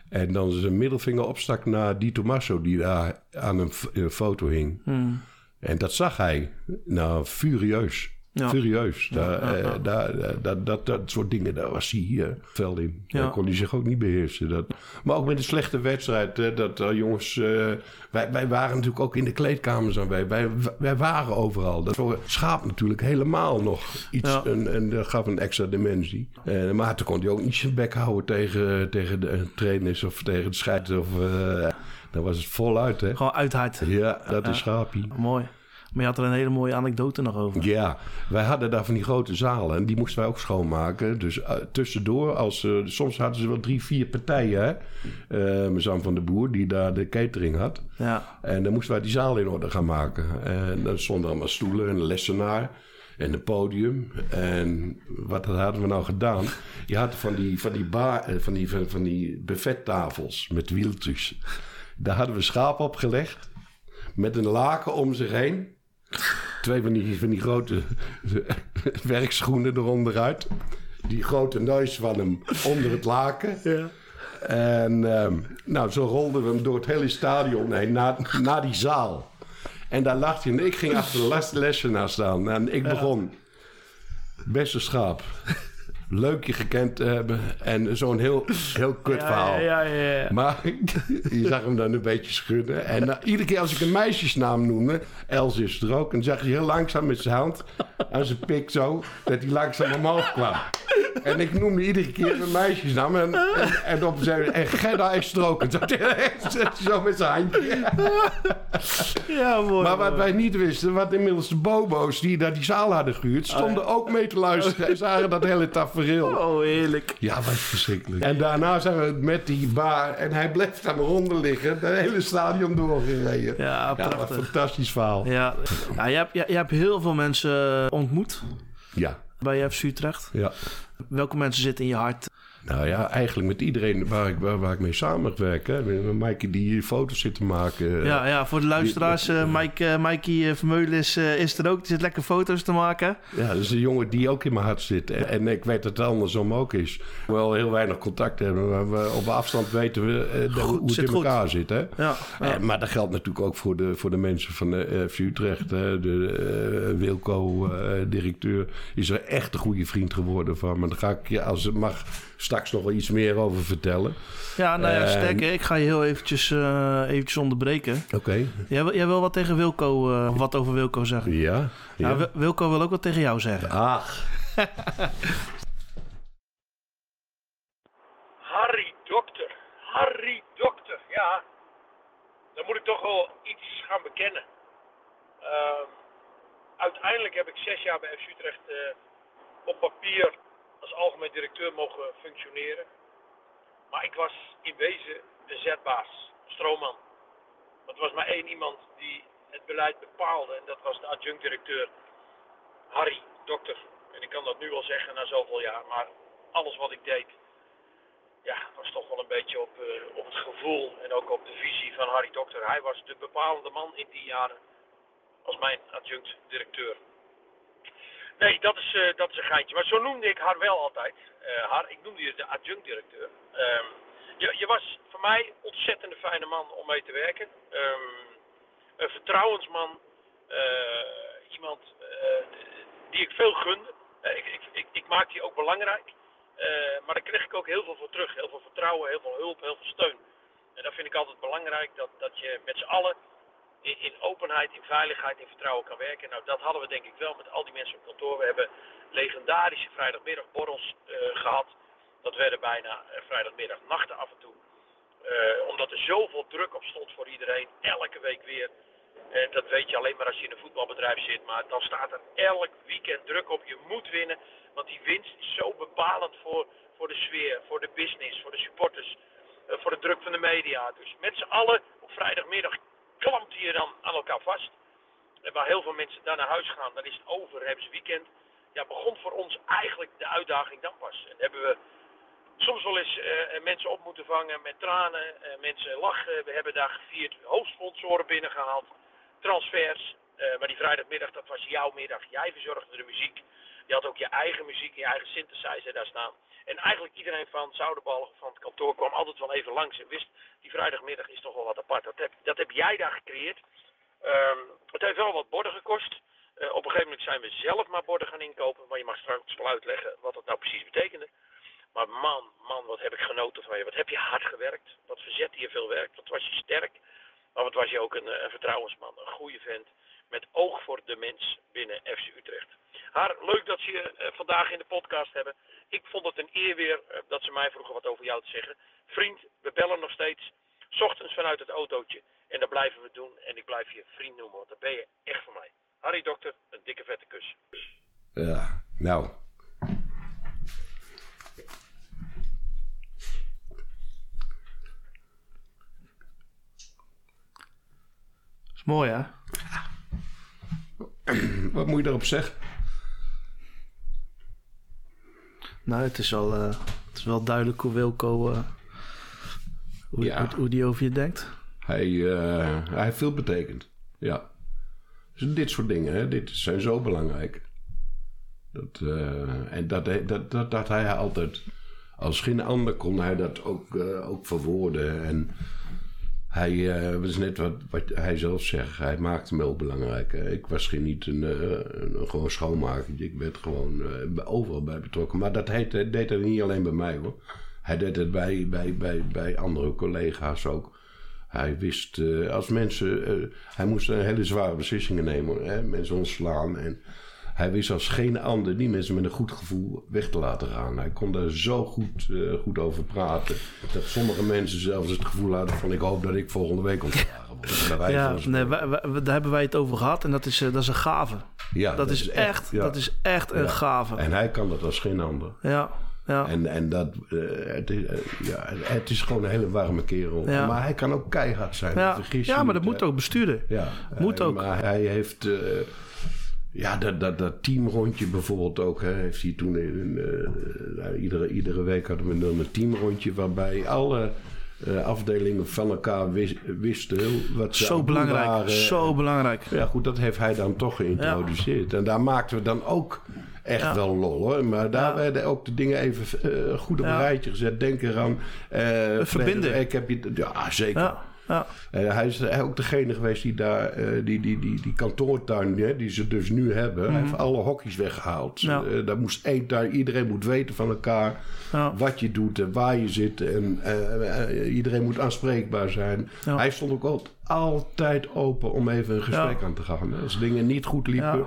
En dan zijn middelvinger opstak naar Di Tommaso, die daar aan een foto hing. Hmm. En dat zag hij. Nou, furieus. Ja. Furieus. Daar, ja, eh, daar, eh, dat, dat, dat soort dingen, daar was hij hier fel in. Daar kon hij zich ook niet beheersen. Dat, maar ook met een slechte wedstrijd. Hè, dat eh, jongens... eh, wij, wij waren natuurlijk ook in de kleedkamers aan wij. Wij, wij waren overal. Dat schaap natuurlijk helemaal nog iets. Ja. En, en dat gaf een extra dimensie. Eh, maar toen kon hij ook niet zijn bek houden tegen, tegen de eh, trainers of tegen de scheids. Of, eh, dan was het voluit, hè? Gewoon uitheid. Ja, dat is schapie. Mooi. Maar je had er een hele mooie anekdote nog over. Ja, wij hadden daar van die grote zalen en die moesten wij ook schoonmaken. Dus eh, tussendoor, als, eh, soms hadden ze wel drie, vier partijen. Hè? Eh, van de Boer, die daar de catering had. Ja. En dan moesten wij die zaal in orde gaan maken. En dan stonden allemaal stoelen en een lessenaar en een podium. En wat hadden we nou gedaan? Je had van die, van die, bar, van die, van, van die buffettafels met wieltjes. Daar hadden we schaap op gelegd. Met een laken om zich heen. Twee van die, van die grote werkschoenen eronderuit. Die grote neus van hem onder het laken. Ja. En ehm, nou, zo rolden we hem door het hele stadion heen naar, naar die zaal. En daar lag hij en ik ging achter de les- lessenaar staan. En ik begon, beste schaap, leuk je gekend te hebben. En zo'n heel, heel kut verhaal. Ja, ja, ja. Maar je zag hem dan een beetje schudden. En nou, iedere keer als ik een meisjesnaam noemde, Els is er ook, en zag je heel langzaam met zijn hand aan zijn pik zo, dat hij langzaam omhoog kwam. En ik noemde iedere keer een meisjesnaam en, en, en op zei en Gerda is er ook. En zo, zo met zijn handje. Ja, mooi. Maar wat wij niet wisten, wat inmiddels de bobo's die naar die zaal hadden gehuurd, stonden ook mee te luisteren en zagen dat hele tafereel. Oh, heerlijk. Ja, wat verschrikkelijk. En daarna zijn we met die bar en hij bleef daar maar onder liggen. Het hele stadion doorgereden. Ja, wat prachtig. een fantastisch verhaal. Ja, ja je, hebt, je, je hebt heel veel mensen ontmoet Ja, bij FC Utrecht. ja. Welke mensen zitten in je hart? Nou ja, eigenlijk met iedereen waar ik, waar, waar ik mee samenwerk. Hè. Maaike die foto's zit te maken. Ja, ja voor de luisteraars, eh Mike, eh, Mikey eh, Vermeulen is, is er ook. Die zit lekker foto's te maken. Ja, dat is een jongen die ook in mijn hart zit. En, en ik weet dat het andersom ook is. We wel heel weinig contact hebben, maar we, op afstand weten we Goed, hoe het zit in goed. elkaar zit. Hè? Ja, ja. Maar dat geldt natuurlijk ook voor de, voor de mensen van Utrecht. Hè. De Wilco-directeur is er echt een goede vriend geworden van. Maar daar ga ik je, als het mag, straks nog wel iets meer over vertellen. ja nou ja, En- sterker, ik ga je heel eventjes, eh, eventjes onderbreken. Oké. Jij, wil- jij wil wat tegen Wilco, eh, wat over Wilco zeggen? Ja. Ja. ja. Wil- Wilco wil ook wat tegen jou zeggen. Ach. Harry Dokter. Harry Dokter, ja. Dan moet ik toch wel iets gaan bekennen. Ehm, uiteindelijk heb ik zes jaar bij FC Utrecht eh, op papier als algemeen directeur mogen functioneren. Maar ik was in wezen de zetbaas, een stroomman. Want er was maar één iemand die het beleid bepaalde en dat was de adjunct-directeur Harry Dokter. En ik kan dat nu al zeggen na zoveel jaar, maar alles wat ik deed ja, was toch wel een beetje op, eh, op het gevoel en ook op de visie van Harry Dokter. Hij was de bepalende man in die jaren als mijn adjunct-directeur. Nee, dat is, eh, dat is een geintje. Maar zo noemde ik haar wel altijd. Eh, haar, ik noemde je de adjunct-directeur. Ehm, je, je was voor mij ontzettend een fijne man om mee te werken. Ehm, een vertrouwensman. eh, iemand die ik veel gunde. Ik, ik, ik, maakte die ook belangrijk. Maar daar kreeg ik ook heel veel voor terug. Heel veel vertrouwen, heel veel hulp, heel veel steun. En dat vind ik altijd belangrijk. Dat, dat je met z'n allen in, in openheid, in veiligheid, in vertrouwen kan werken. Nou, dat hadden we denk ik wel met al die mensen op kantoor. We hebben legendarische vrijdagmiddagborrels eh, gehad. Dat werden bijna eh, vrijdagmiddag nachten af en toe. Eh, omdat er zoveel druk op stond voor iedereen. Elke week weer. En dat weet je alleen maar als je in een voetbalbedrijf zit. Maar dan staat er elk weekend druk op. Je moet winnen. Want die winst is zo bepalend voor, voor de sfeer, voor de business, voor de supporters. voor de druk van de media. Dus met z'n allen op vrijdagmiddag klampt je dan aan elkaar vast. En waar heel veel mensen dan naar huis gaan, dan is het over, hebben ze weekend. Ja, begon voor ons eigenlijk de uitdaging dan pas. En hebben we soms wel eens eh, mensen op moeten vangen met tranen, eh, mensen lachen. We hebben daar gevierd, hoofdsponsoren binnengehaald, transfers. Eh, maar die vrijdagmiddag, dat was jouw middag. Jij verzorgde de muziek. Je had ook je eigen muziek, je eigen synthesizer daar staan. En eigenlijk iedereen van Zoudenbal, van het kantoor, kwam altijd wel even langs en wist, die vrijdagmiddag is toch wel wat apart. Dat heb, dat heb jij daar gecreëerd. Ehm, het heeft wel wat borden gekost. Eh, op een gegeven moment zijn we zelf maar borden gaan inkopen. Maar je mag straks wel uitleggen wat dat nou precies betekende. Maar man, man, wat heb ik genoten van je. Wat heb je hard gewerkt. Wat verzette je veel werk. Wat was je sterk. Maar wat was je ook een, eh, een vertrouwensman. Een goede vent. Met oog voor de mens binnen FC Utrecht. Haar, leuk dat ze je eh, vandaag in de podcast hebben. Ik vond het een eer weer eh, dat ze mij vroegen wat over jou te zeggen. Vriend, we bellen nog steeds. 's Ochtends vanuit het autootje. En dat blijven we doen. En ik blijf je vriend noemen, want dat ben je echt voor mij. Harry Dokter, een dikke vette kus. Ja, nou. is mooi, hè? Wat moet je daarop zeggen? Nou, het is wel, eh, het is wel duidelijk hoe Wilco... eh, hoe, Ja. hoe, hoe die over je denkt. Hij, eh, hij heeft veel betekend. Ja. Dus dit soort dingen, hè, dit zijn zo belangrijk. Dat, eh, en dat, hij- dat, dat, dat hij altijd, als geen ander kon hij dat ook, ook verwoorden. En hij, eh, dat is net wat, wat hij zelf zegt, hij maakte me ook belangrijk. Ik was geen niet een, eh, een, gewoon schoonmaker, ik werd gewoon eh, overal bij betrokken. Maar dat deed hij niet alleen bij mij hoor. Hij deed het bij, bij, bij, bij andere collega's ook. Hij wist, eh, als mensen, eh, hij moest hele zware beslissingen nemen, hè, mensen ontslaan. En hij wist als geen ander die mensen met een goed gevoel weg te laten gaan. Hij kon daar zo goed, eh, goed over praten. Dat sommige mensen zelfs het gevoel hadden van ik hoop dat ik volgende week ontslagen word. Ja, nee, wij- wij- daar hebben wij het over gehad. En dat is, eh, dat is een gave. ja, dat, is echt, ja. dat is echt een Ja. gave. En hij kan dat als geen ander. Ja, ja. En, en dat, eh, het, is, ja, het is gewoon een hele warme kerel. Ja. Maar hij kan ook keihard zijn. ja. ja, maar dat moet ook besturen. Ja, Moet ook. Maar hij heeft. Ja, dat, dat, dat teamrondje bijvoorbeeld ook. Hè, heeft hij toen. Eh, nou, iedere, iedere week hadden we dan een teamrondje. waarbij alle eh, afdelingen van elkaar wis- wisten. Wat ze Zo belangrijk. waren. Zo belangrijk. Ja, goed, dat heeft hij dan toch geïntroduceerd. En daar maakten we dan ook echt Ja. wel lol hoor. Maar daar Ja. werden ook de dingen even eh, goed op een rijtje gezet. Denk eraan. eh verbinden. Ik heb je, ja, zeker. Ja. Eh, hij is ook degene geweest die daar, eh, die, die, die, die kantoortuin, hè, die ze dus nu hebben, heeft alle hokjes weggehaald. Mhm. Ja. Eh, daar moest één tuin, iedereen moet weten van elkaar Ja. wat je doet en waar je zit. En eh, eh, iedereen moet aanspreekbaar zijn. Hij stond ook altijd, open om even een gesprek aan te gaan. Als dingen niet goed liepen.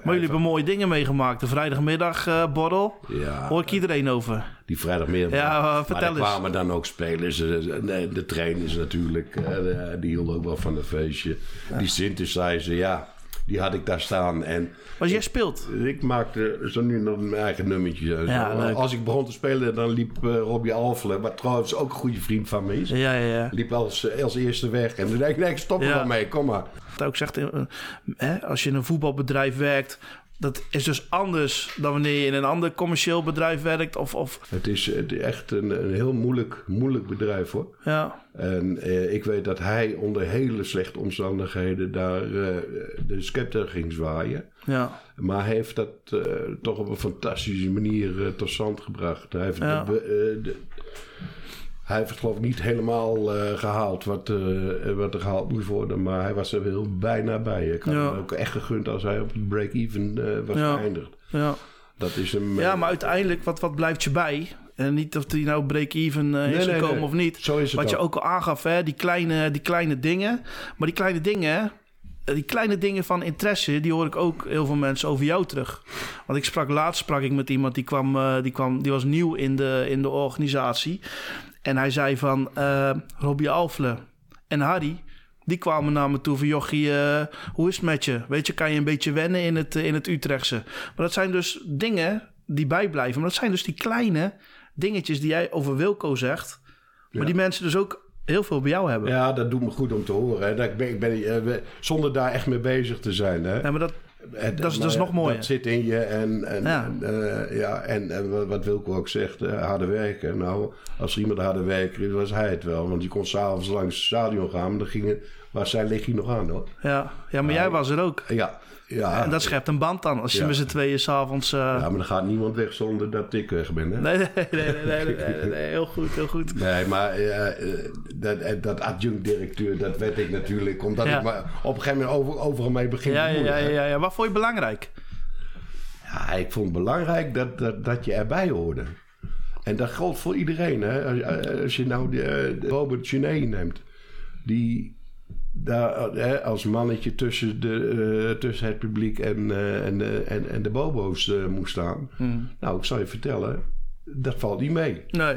Ja. Maar jullie hebben mooie dingen meegemaakt. De vrijdagmiddag eh, borrel. Ja, Hoor ik iedereen over. die vrijdagmiddag. Ja, eh, vertel er eens. kwamen dan ook spelers. eh, nee, de trainers natuurlijk. eh, de- die hielden ook wel van een feestje. Die synthesizer, ja. Die had ik daar staan. En Als jij speelt. ik maakte zo nu nog mijn eigen nummertje. Ja. Als ik begon te spelen, dan liep eh, Robbie Alfle, wat trouwens ook een goede vriend van me is. Ja, ja, ja. Liep als, als eerste weg. En toen dacht ik, nee, stop er Ja. wel mee, kom maar. Wat ook zegt, eh, hè, als je in een voetbalbedrijf werkt, dat is dus anders dan wanneer je in een ander commercieel bedrijf werkt. Of, of Het is, het is echt een, een heel moeilijk, moeilijk bedrijf hoor. ja, En eh, ik weet dat hij onder hele slechte omstandigheden daar eh, de scepter ging zwaaien. ja, Maar hij heeft dat eh, toch op een fantastische manier eh, tot stand gebracht. Hij heeft, Ja. de, eh, de- hij heeft het geloof ik niet helemaal eh, gehaald wat, eh, wat er gehaald moest worden. Maar hij was er heel bijna bij. Ik had Ja. hem ook echt gegund als hij op het break-even eh, was Ja. geëindigd. ja. Dat is hem... ja, maar uiteindelijk, wat, wat blijft je bij? En niet of die nou break-even is Nee, gekomen nee. of niet. Zo is het Wat je ook. al aangaf, hè, die, kleine, die kleine dingen. Maar die kleine dingen, die kleine dingen van interesse, die hoor ik ook heel veel mensen over jou terug. Want ik sprak laatst sprak ik met iemand die kwam, die kwam, die was nieuw in de, in de organisatie. En hij zei van eh Robbie Alfle en Harry, die kwamen naar me toe van jochie, eh, hoe is het met je? Weet je, kan je een beetje wennen in het, eh, in het Utrechtse? Maar dat zijn dus dingen die bijblijven. Maar dat zijn dus die kleine dingetjes die jij over Wilco zegt. Maar Ja. die mensen dus ook heel veel bij jou hebben. Ja, dat doet me goed om te horen. Hè. Dat ik ben, ik ben, zonder daar echt mee bezig te zijn. Hè. Ja, maar dat, Dat is- dat is nog mooier. Dat zit in je. En, en, Ja. en, eh, ja, en, en wat- Wilco ook zegt, eh, harde werken. Nou, als er iemand harde werker is, was hij het wel. Want die kon s'avonds langs het stadion gaan. Maar dan ging, was zijn lichtje nog aan hoor. ja, ja, maar jij was er ook. Ja, ja. En dat schept een band dan, als je met z'n tweeën s'avonds... avonds. ja, maar dan gaat niemand weg zonder dat ik weg ben. Hè? Nee, nee, nee, nee, heel goed, heel goed. Nee, maar eh, eh, dat, eh, dat adjunct-directeur, dat werd ik natuurlijk. Omdat ik maar op een gegeven moment over, overal mee begin Ja, te ja, ja, ja, ja. Wat vond je belangrijk? Ja, ik vond het belangrijk dat, dat, dat je erbij hoorde. En dat geldt voor iedereen. Hè? Als, je nou Robert Genet neemt, die daar eh, hè, als mannetje tussen, de, eh, tussen het publiek en, eh, en, de- en, en de bobo's moest staan. Nou, ik zal je vertellen, dat valt niet mee. Nee.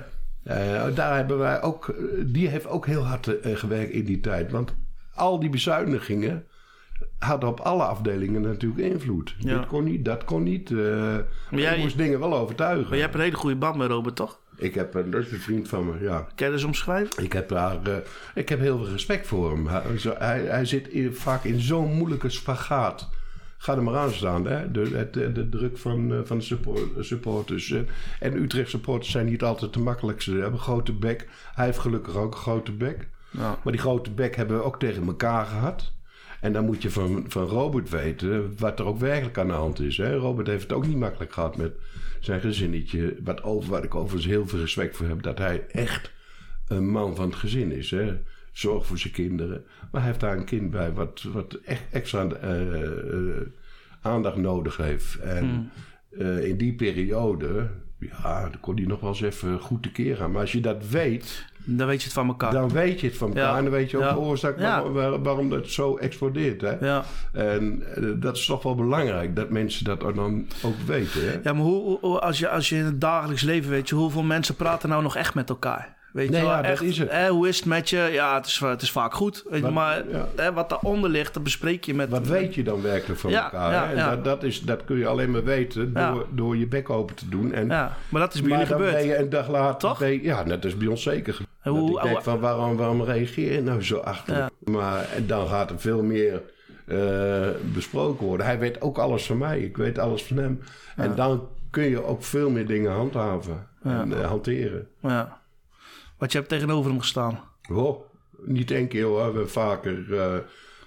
Daar hebben wij ook, die heeft ook heel hard gewerkt in die tijd. Want al die bezuinigingen hadden op alle afdelingen natuurlijk invloed. Ja. Dit kon niet, dat kon niet. jij- je moest dingen wel overtuigen. Maar jij hebt een hele goede band met Robert, toch? Ik heb, dat is een vriend van me, ja. Kan je dat omschrijven? Ik heb, daar, eh, ik heb heel veel respect voor hem. Hij, zo- hij, hij zit in- vaak in zo'n moeilijke spagaat. Ga er maar aan staan. Hè? De, de, de druk van, eh, van de support- supporters. eh. En Utrecht supporters zijn niet altijd de makkelijkste. Ze hebben een grote bek. Hij heeft gelukkig ook een grote bek. Ja. Maar die grote bek hebben we ook tegen elkaar gehad. En dan moet je van, van Robert weten wat er ook werkelijk aan de hand is. Hè? Robert heeft het ook niet makkelijk gehad met zijn gezinnetje. Wat, over, wat ik overigens heel veel respect voor heb. Dat hij echt een man van het gezin is. Hè? Zorg voor zijn kinderen. Maar hij heeft daar een kind bij wat, wat echt extra eh, eh, aandacht nodig heeft. En eh, in die periode, ja, dan kon hij nog wel eens even goed tekeer gaan. Maar als je dat weet, Dan weet je het van elkaar. dan weet je het van elkaar. Ja. En dan weet je ook Ja. de oorzaak waarom, waar- waarom dat zo explodeert. Hè? Ja. En eh, dat is toch wel belangrijk dat mensen dat dan ook weten. Hè? Ja, maar hoe- als, je, als je in het dagelijks leven weet je, hoeveel mensen praten nou nog echt met elkaar? Weet Nee, je wel, ja, dat is het. Hè, hoe is het met je? Ja, het is, het is vaak goed. Weet je, maar ja. hè, wat daaronder ligt, dat bespreek je met... Wat weet je dan werkelijk van Ja, elkaar? En. Dat, dat, is, dat kun je alleen maar weten door, door je bek open te doen. En, Ja, maar dat is bij maar jullie dan gebeurd. ben je een dag later... Toch? je- ja, dat is bij ons zeker gebeurd. En Dat hoe- ik denk hoe- van waarom, waarom reageer je nou zo achterlijk? Maar dan gaat er veel meer eh, besproken worden. Hij weet ook alles van mij. Ik weet alles van hem. En dan kun je ook veel meer dingen handhaven en eh, hanteren. Ja. Want je hebt tegenover hem gestaan. Oh, niet één keer hoor, we vaker. eh,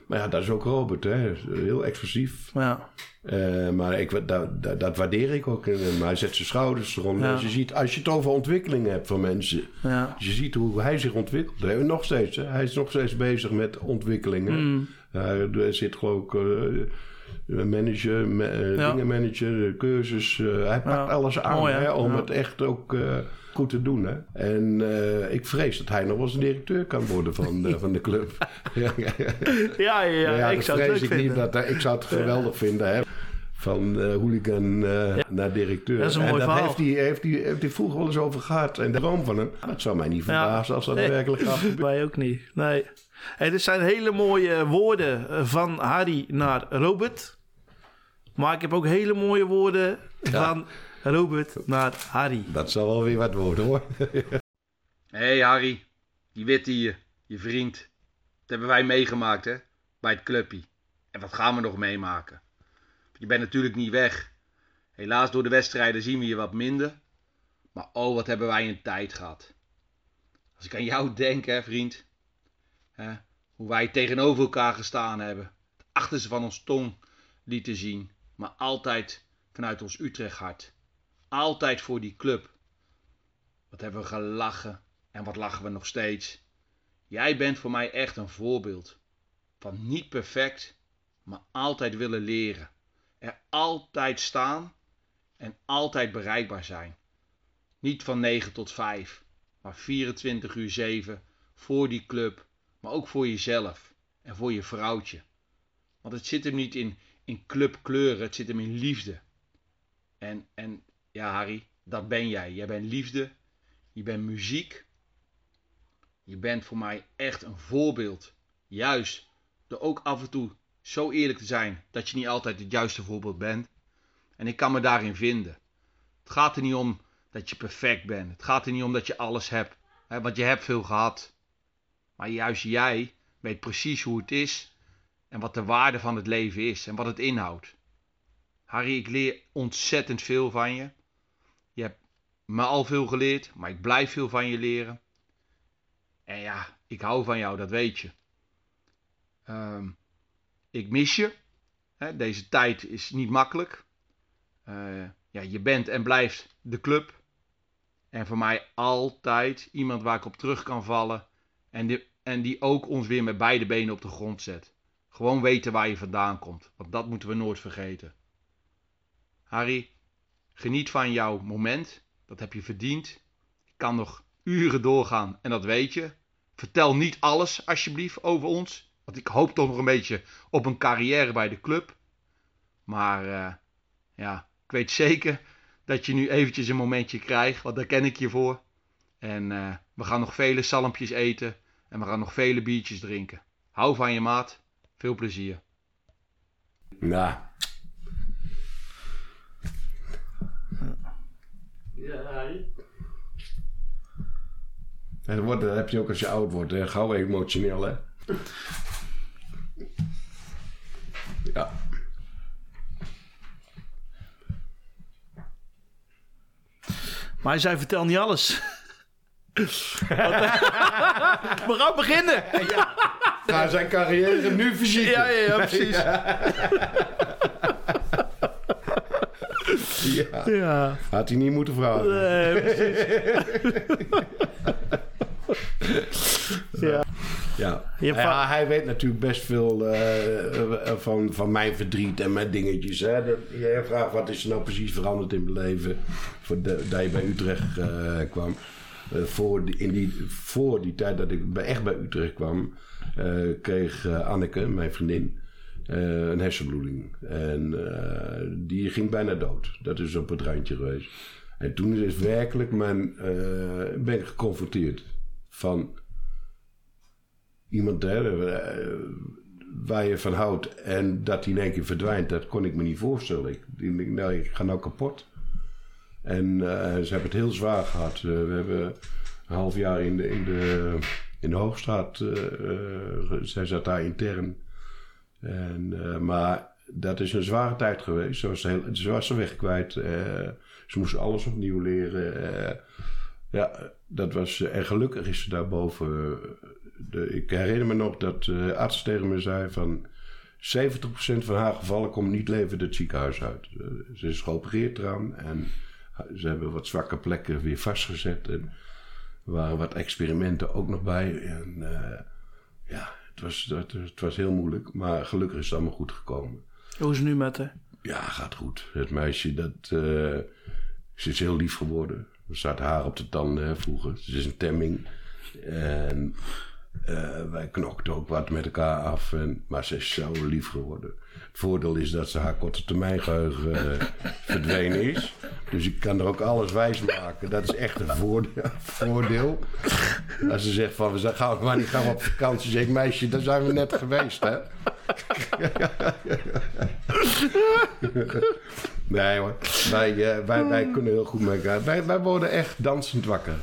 maar ja, dat is ook Robert, hè. Heel expressief. Ja. Eh, maar ik, dat, dat, dat waardeer ik ook. hem. hij zet zijn schouders eronder. Ja. Je ziet, als je het over ontwikkeling hebt van mensen. Ja. Je ziet hoe hij zich ontwikkelt. hè, Nog steeds. Hè, hij is nog steeds bezig met ontwikkelingen. Mm. Hij er zit geloof ik... eh, manager, ma- Ja. dingen manager, cursus. hij pakt alles aan Mooi, hè? om het echt ook goed te doen. Hè. En eh, ik vrees dat hij nog wel eens een directeur kan worden van, de- van de club. ja, ja, ja. Ik zou het leuk ik niet. vinden. Dat, ik zou het geweldig vinden. Hè. Van eh, hooligan eh, naar directeur. Dat is een en mooi dat verhaal. heeft hij, heeft, hij, heeft hij vroeger wel eens over gehad. En de droom van hem. Dat zou mij niet verbazen als dat Nee. werkelijk gaat. Wij ook niet. Nee. Hey, dit zijn hele mooie woorden eh, van Harry naar Robert. Maar ik heb ook hele mooie woorden van Robert naar Harry. Dat zal wel weer wat worden hoor. Hé hey Harry, die witte hier, je vriend. Dat hebben wij meegemaakt hè, bij het clubje. En wat gaan we nog meemaken? Je bent natuurlijk niet weg. Helaas door de wedstrijden zien we je wat minder. Maar oh, wat hebben wij een tijd gehad. Als ik aan jou denk hè vriend. Hè, hoe wij tegenover elkaar gestaan hebben. Het achterste van ons tong lieten zien. Maar altijd vanuit ons Utrecht hart. Altijd voor die club. Wat hebben we gelachen en wat lachen we nog steeds. Jij bent voor mij echt een voorbeeld. Van niet perfect, maar altijd willen leren. Er altijd staan en altijd bereikbaar zijn. Niet van 9 tot 5, maar 24 uur 7 voor die club, maar ook voor jezelf en voor je vrouwtje. Want het zit hem niet in, in clubkleuren, het zit hem in liefde. En, en ja, Harry, dat ben jij. Jij bent liefde, je bent muziek. Je bent voor mij echt een voorbeeld. Juist door ook af en toe zo eerlijk te zijn dat je niet altijd het juiste voorbeeld bent. En ik kan me daarin vinden. Het gaat er niet om dat je perfect bent. Het gaat er niet om dat je alles hebt. Hè, want je hebt veel gehad. Maar juist jij weet precies hoe het is. En wat de waarde van het leven is. En wat het inhoudt. Harry, ik leer ontzettend veel van je. Me al veel geleerd. Maar ik blijf veel van je leren. En ja, ik hou van jou, dat weet je. Ehm, ik mis je. Hè, deze tijd is niet makkelijk. Uh, ja, je bent en blijft de club. En voor mij altijd iemand waar ik op terug kan vallen. En en die ook ons weer met beide benen op de grond zet. Gewoon weten waar je vandaan komt. Want dat moeten we nooit vergeten. Harry, geniet van jouw moment. Dat heb je verdiend. Ik kan nog uren doorgaan en dat weet je. Vertel niet alles alsjeblieft over ons. Want ik hoop toch nog een beetje op een carrière bij de club. Maar uh, ja, ik weet zeker dat je nu eventjes een momentje krijgt. Want daar ken ik je voor. En uh, we gaan nog vele salmpjes eten. En we gaan nog vele biertjes drinken. Hou van je maat. Veel plezier. Nou. Ja, dat, wordt, dat heb je ook als je oud wordt. Hè? Gauw emotioneel, hè? Ja. Maar hij zei, vertel niet alles. We gaan beginnen. Ga zijn carrière nu verzieken. Ja, ja, ja, precies. Ja. Ja. Had hij niet moeten vragen. Nee, precies. ja. Ja. Hebt ja, hij weet natuurlijk best veel eh, eh, van, van mijn verdriet en mijn dingetjes. Hè. Dat, jij vraagt wat is er nou precies veranderd in mijn leven voor de, dat je bij Utrecht eh, kwam. Eh, voor, die, in die, voor die tijd dat ik bij, echt bij Utrecht kwam, eh, kreeg eh, Anneke, mijn vriendin, eh, een hersenbloeding. En eh, die ging bijna dood. Dat is op het randje geweest. En toen is werkelijk mijn, eh, ben ik geconfronteerd van iemand eh, waar je van houdt en dat die in één keer verdwijnt, dat kon ik me niet voorstellen. Ik, denk, nou, ik ga nou kapot. En ze hebben het heel zwaar gehad. Eh, we hebben een half jaar in de, in de, in de Hoogstraat, zij zat daar intern. En, eh, maar dat is een zware tijd geweest. Ze was, heel, ze was de weg kwijt. eh, ze moest alles opnieuw leren. eh. ja, dat was... en gelukkig is ze daarboven... De, ik herinner me nog dat de arts tegen me zei van... 70% van haar gevallen komt niet levend het ziekenhuis uit. Ze is geopereerd eraan en ze hebben wat zwakke plekken weer vastgezet. En er waren wat experimenten ook nog bij. En ja, het was, het, het was heel moeilijk, maar gelukkig is het allemaal goed gekomen. Hoe is het nu met haar? Ja, gaat goed. Het meisje, dat, eh, ze is heel lief geworden. Er staat haar op de tanden hè, vroeger. Ze is een temming. En eh, wij knokten ook wat met elkaar af. En, maar ze is zo lief geworden. Het voordeel is dat ze haar korte termijn geheugen eh, verdwenen is. Dus ik kan er ook alles wijs maken. Dat is echt een voordeel. voordeel. Als ze zegt van, we gaan, wanneer gaan we op vakantie? Zeg ik, meisje, daar zijn we net geweest, hè? Nee hoor, wij, eh, wij, wij kunnen heel goed met elkaar. Wij, wij worden echt dansend wakker.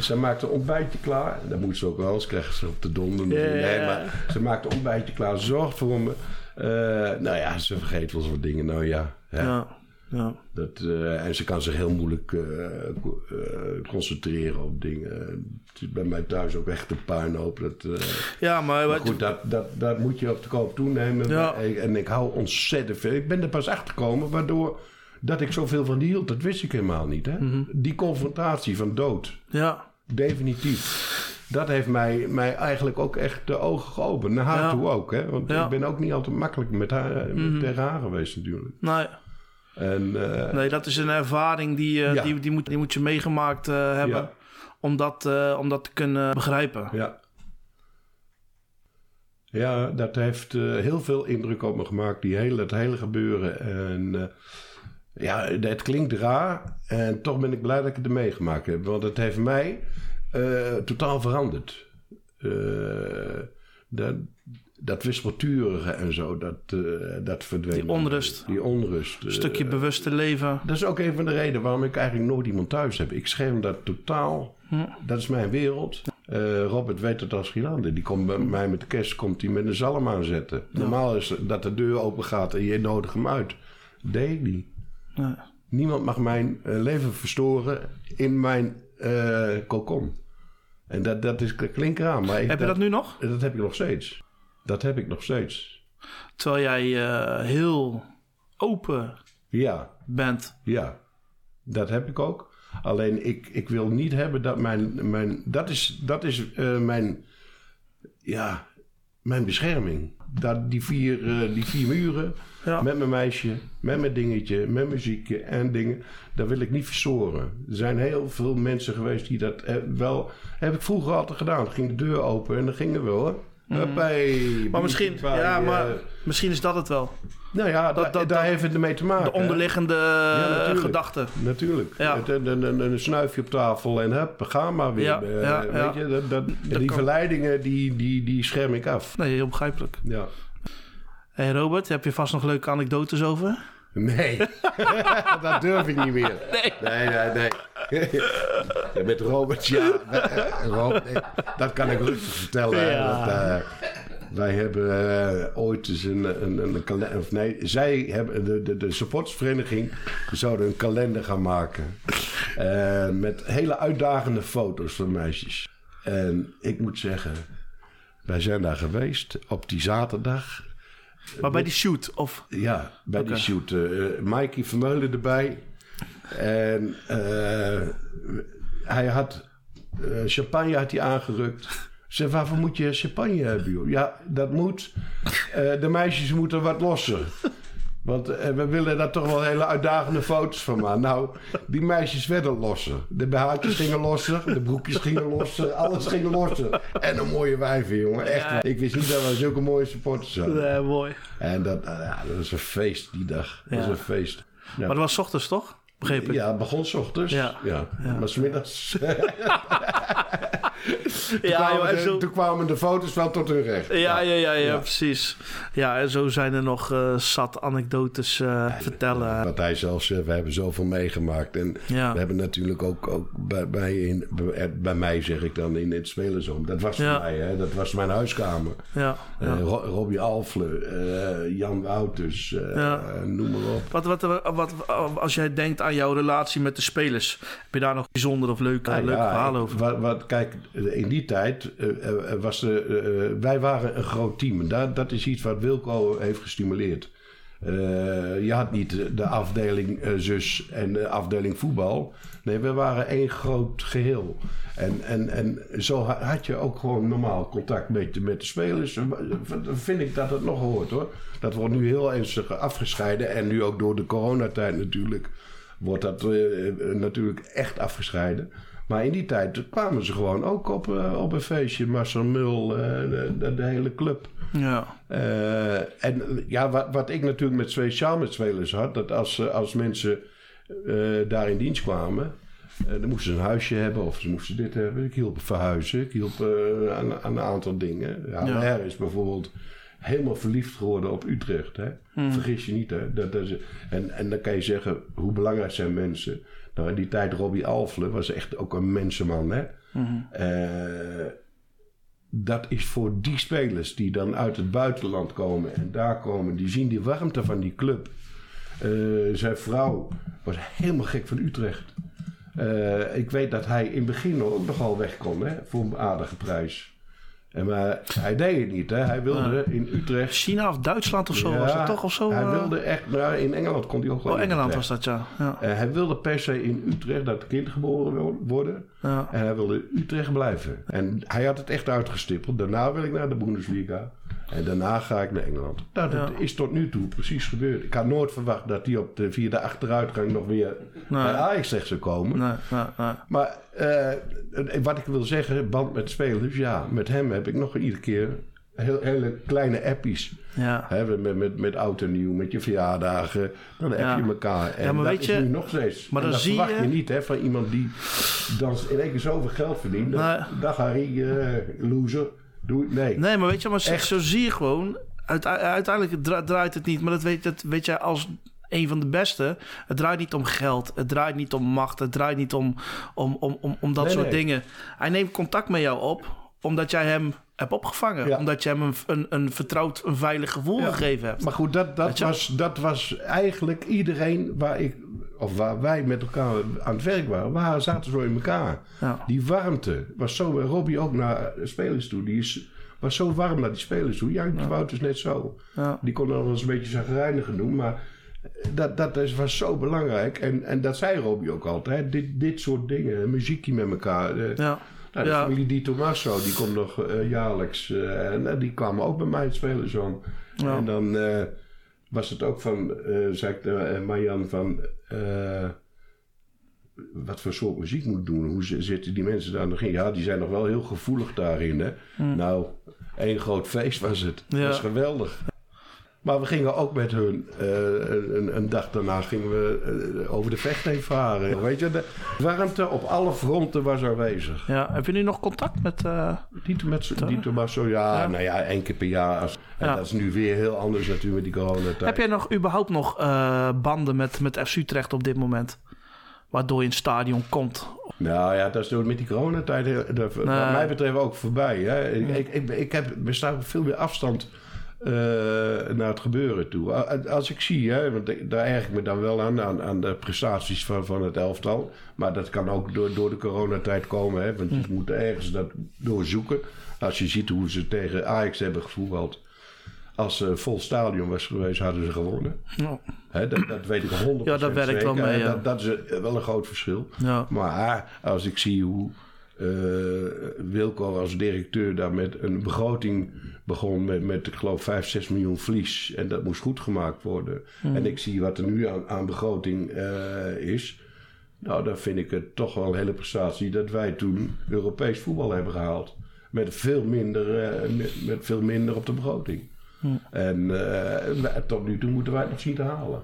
Ze maakt een ontbijtje klaar. Dat moet ze ook wel, anders krijgen ze op de donder. Ja, Nee, maar ze maakt een ontbijtje klaar, zorgt voor me. Eh, nou ja, ze vergeet wel wat dingen. Nou ja, hè. Ja. ja. Dat, eh, en ze kan zich heel moeilijk eh, co- concentreren op dingen. Het is bij mij thuis ook echt een puinhoop. Dat, Ja, maar, goed, dat, dat, dat moet je op de koop toenemen. Ja. En ik hou ontzettend veel. Ik ben er pas achter gekomen waardoor dat ik zoveel van die hield. Dat wist ik helemaal niet. Hè? Mhm. Die confrontatie van dood. ja. Definitief. Dat heeft mij, mij eigenlijk ook echt de ogen geopend. Naar haar Ja. toe ook. Hè? Want Ja. Ik ben ook niet altijd makkelijk met haar, met tegen haar geweest natuurlijk. Nee, En, eh, nee, dat is een ervaring die, Ja. die, die, moet, die moet je meegemaakt hebben. Om, dat, om dat te kunnen begrijpen. Ja. Ja, dat heeft heel veel indruk op me gemaakt, die hele, het hele gebeuren. En ja, het klinkt raar en toch ben ik blij dat ik het meegemaakt heb. Want het heeft mij eh, totaal veranderd. Eh, dat, dat wispelturige en zo, dat, eh, dat verdween. Die onrust. Die onrust. Een stukje bewuste leven. Dat is ook een van de redenen waarom ik eigenlijk nooit iemand thuis heb. Ik scherm dat totaal. Dat is mijn wereld. Robert weet het als Gielander. Die komt bij mij met de kerst komt hij met een zalm aanzetten. Normaal is dat de deur open gaat en je nodigt hem uit. Deed ik niet. Ja. Niemand mag mijn leven verstoren in mijn eh kokon. En dat, dat is klinkt raar, maar ik, Heb je dat nu nog? dat heb ik nog steeds. Dat heb ik nog steeds. Terwijl jij eh, heel open Ja, bent. Ja, dat heb ik ook. Alleen ik, ik wil niet hebben dat mijn. mijn dat is, dat is eh, mijn. Ja, mijn bescherming. Dat die, vier, eh, die vier muren. Ja. Met mijn meisje, met mijn dingetje, met muziekje en dingen. Dat wil ik niet verstoren. Er zijn heel veel mensen geweest die dat eh, wel. Heb ik vroeger altijd gedaan. Dan ging de deur open en dan gingen we hoor. Mhm. Maar misschien, bij, ja, maar eh, misschien is dat het wel. nou ja, dat- da- dat- daar dat- heeft het ermee te maken. De onderliggende eh, natuurlijk. gedachte. Natuurlijk. Ja. Het- Een, een, een, een snuifje op tafel en hup, ga maar weer. Ja, Eh, ja, weet je, dat, dat, die kan. verleidingen, die, die, die scherm ik af. Nee, heel begrijpelijk. Ja. hey Robert, heb je vast nog leuke anekdotes over? Nee, dat durf ik niet meer. Nee, nee, nee. Met Robert, ja. eh, dat kan ik rustig vertellen. Ja. Dat, eh, wij hebben eh, ooit eens een, een, een kalender... Of nee, zij hebben... De, de, de supportersvereniging zouden een kalender gaan maken. Met hele uitdagende foto's van meisjes. En ik moet zeggen... Wij zijn daar geweest op die zaterdag. Maar bij die shoot, of... Ja, bij die shoot. eh Mikey Vermeulen erbij. En eh, hij had eh, champagne had hij aangerukt. Zei, waarvoor moet je champagne hebben, joh? Ja, dat moet. Eh, de meisjes moeten wat losser. Want we willen daar toch wel hele uitdagende foto's van maken. Nou, die meisjes werden losser. De BH'tjes gingen losser, de broekjes gingen losser, alles ging losser. En een mooie wijven, jongen. Echt. Ik wist niet dat we zulke mooie supporters hadden. Nee, mooi. En dat, ja, dat was een feest die dag. Dat was Ja. een feest. Ja. Maar dat was 's ochtends, toch? Begreep ik. Ja, het begon s ochtends. Ja. Ja. Maar smiddags ja, kwamen, joh, en de, zo... toen kwamen de foto's wel tot hun recht. Ja, ja, ja, ja, Ja. precies. Ja, en zo zijn er nog eh, zat anekdotes eh, vertellen. Wat hij zelf zegt, we hebben zoveel meegemaakt. En we hebben natuurlijk ook, ook bij, bij, in, bij, bij mij, zeg ik dan, in het spelersom. Dat was voor mij, hè. dat was mijn huiskamer. Ja. Eh, Ro- Robbie Alfle, eh, Jan Wouters, eh, eh, noem maar op. Wat, wat, wat, als jij denkt aan jouw relatie met de spelers, heb je daar nog bijzonder of leuke, Nou leuke ja, verhalen over? Wat, wat, kijk, in die tijd eh, eh, was de, eh, wij waren een groot team. Dat, dat is iets wat Wilco heeft gestimuleerd. Eh, je had niet de- de afdeling eh, zus en de afdeling voetbal. Nee, we waren één groot geheel. En, en, en zo ha- had je ook gewoon normaal contact met, de- met de spelers. Eh, Vind ik dat het nog hoort hoor. Dat wordt nu heel ernstig afgescheiden. En nu ook door de coronatijd natuurlijk wordt dat eh, natuurlijk echt afgescheiden. Maar in die tijd kwamen ze gewoon ook op, eh, op een feestje. Marcel Mul, eh, de, de, de hele club. Ja, Eh, en ja, wat, wat ik natuurlijk met speciaal met spelers had... dat als, als mensen daar in dienst kwamen... dan moesten ze een huisje hebben of ze moesten dit hebben. Ik hielp verhuizen, ik hielp aan, aan een aantal dingen. Ja, Ja. Is bijvoorbeeld helemaal verliefd geworden op Utrecht. Hè? Vergis je niet. Hè? Dat, dat is, en, en dan kan je zeggen, hoe belangrijk zijn mensen? Nou, in die tijd Robbie Alfle was echt ook een mensenman. Hè? Eh, dat is voor die spelers die dan uit het buitenland komen en daar komen, die zien die warmte van die club. Eh, zijn vrouw was helemaal gek van Utrecht. Ik weet dat hij in het begin ook nogal weg kon hè, voor een aardige prijs. En maar hij deed het niet. Hè. Hij wilde in Utrecht. China of Duitsland of zo Ja, was het toch? Of zo? Hij eh? wilde echt. Nou, in Engeland kon hij ook wel. oh, Engeland was dat, ja. ja. Eh, hij wilde per se in Utrecht dat kind geboren wo- worden. ja. En hij wilde in Utrecht blijven. En hij had het echt uitgestippeld. Daarna wil ik naar de Bundesliga. En daarna ga ik naar Engeland. Nou, dat Ja. is tot nu toe precies gebeurd. Ik had nooit verwacht dat hij op de, via de achteruitgang nog weer Nee. bij Ajax terecht zou komen. Nee, nee, nee. Maar eh, wat ik wil zeggen, band met spelers. Ja, met hem heb ik nog iedere keer heel, hele kleine appies. Ja. Met, met, met oud en nieuw, met je verjaardagen. Dan heb Ja. je elkaar. En Ja, maar dat weet is je- nu nog steeds. maar dan dat zie verwacht je- je niet hè, van iemand die dan in één keer zoveel geld verdient. Nee. Dag Harry, eh, loser. Doe. Nee. Nee, maar weet je, maar zo- zo zie je gewoon. uite- uiteindelijk dra- draait het niet, maar dat weet, dat weet jij als een van de beste. Het draait niet om geld, het draait niet om macht, het draait niet om, om, om, om, om dat Nee, soort nee. dingen. Hij neemt contact met jou op omdat jij hem hebt opgevangen. Ja. Omdat je hem een, een, een vertrouwd, een veilig gevoel Ja. gegeven hebt. Maar goed, dat, dat, was, dat was eigenlijk iedereen waar ik, of waar wij met elkaar aan het werk waren, waar zaten zo in elkaar. Ja. Die warmte was zo. Robbie ook naar spelers toe. Die is, was zo warm naar die spelers toe. Wout is net zo. Die kon wel eens een beetje zagrijnig doen, maar dat, dat is, was zo belangrijk. En, en dat zei Robbie ook altijd. Dit, dit soort dingen, muziekje met elkaar. eh, Ja. Nou, de Ja. familie Di Tommaso, die komt nog eh, jaarlijks. eh, en eh, die kwamen ook bij mij spelen zo. Ja. En dan was het ook van, zei ik Marjan van... wat voor soort muziek moet ik doen? Hoe zi- zitten die mensen daar nog in? Ja, die zijn nog wel heel gevoelig daarin. Hè? Nou, één groot feest was het. Ja. Dat was geweldig. Maar we gingen ook met hun, eh, een, een dag daarna gingen we eh, over de vecht heen varen. Weet je, de warmte op alle fronten was aanwezig. Ja. Heb je nu nog contact met... eh, Dieter, met, Dieter Masso, ja, Ja. nou ja, één keer per jaar. En Ja. dat is nu weer heel anders natuurlijk met die coronatijd. Heb jij nog überhaupt nog banden met, met FC Utrecht op dit moment? Waardoor je in het stadion komt. Nou ja, dat is door- met die coronatijd wat mij betreft ook voorbij. Hè. Ik, ik, ik, ik heb, veel meer afstand eh, naar het gebeuren toe. Als ik zie, hè, want daar erg ik me dan wel aan, aan, aan de prestaties van, van het elftal. Maar dat kan ook door, door de coronatijd komen. Hè, want je moet ergens dat doorzoeken. Als je ziet hoe ze tegen Ajax hebben gevoetbald. Als er vol stadion was geweest, hadden ze gewonnen. Ja. Hè, dat, dat weet ik 100% Ja, dat werkt wel mee, ja. Dat, dat is eh, wel een groot verschil. Ja. Maar als ik zie hoe eh, Wilco als directeur daar met een begroting begon met, met ik geloof 5, 6 miljoen verlies. En dat moest goed gemaakt worden. Hmm. En ik zie wat er nu aan, aan begroting eh, is. Nou, dan vind ik het toch wel een hele prestatie dat wij toen Europees voetbal hebben gehaald. Met veel minder, eh, met, met veel minder op de begroting. Hmm. En eh, tot nu toe moeten wij het nog zien te halen.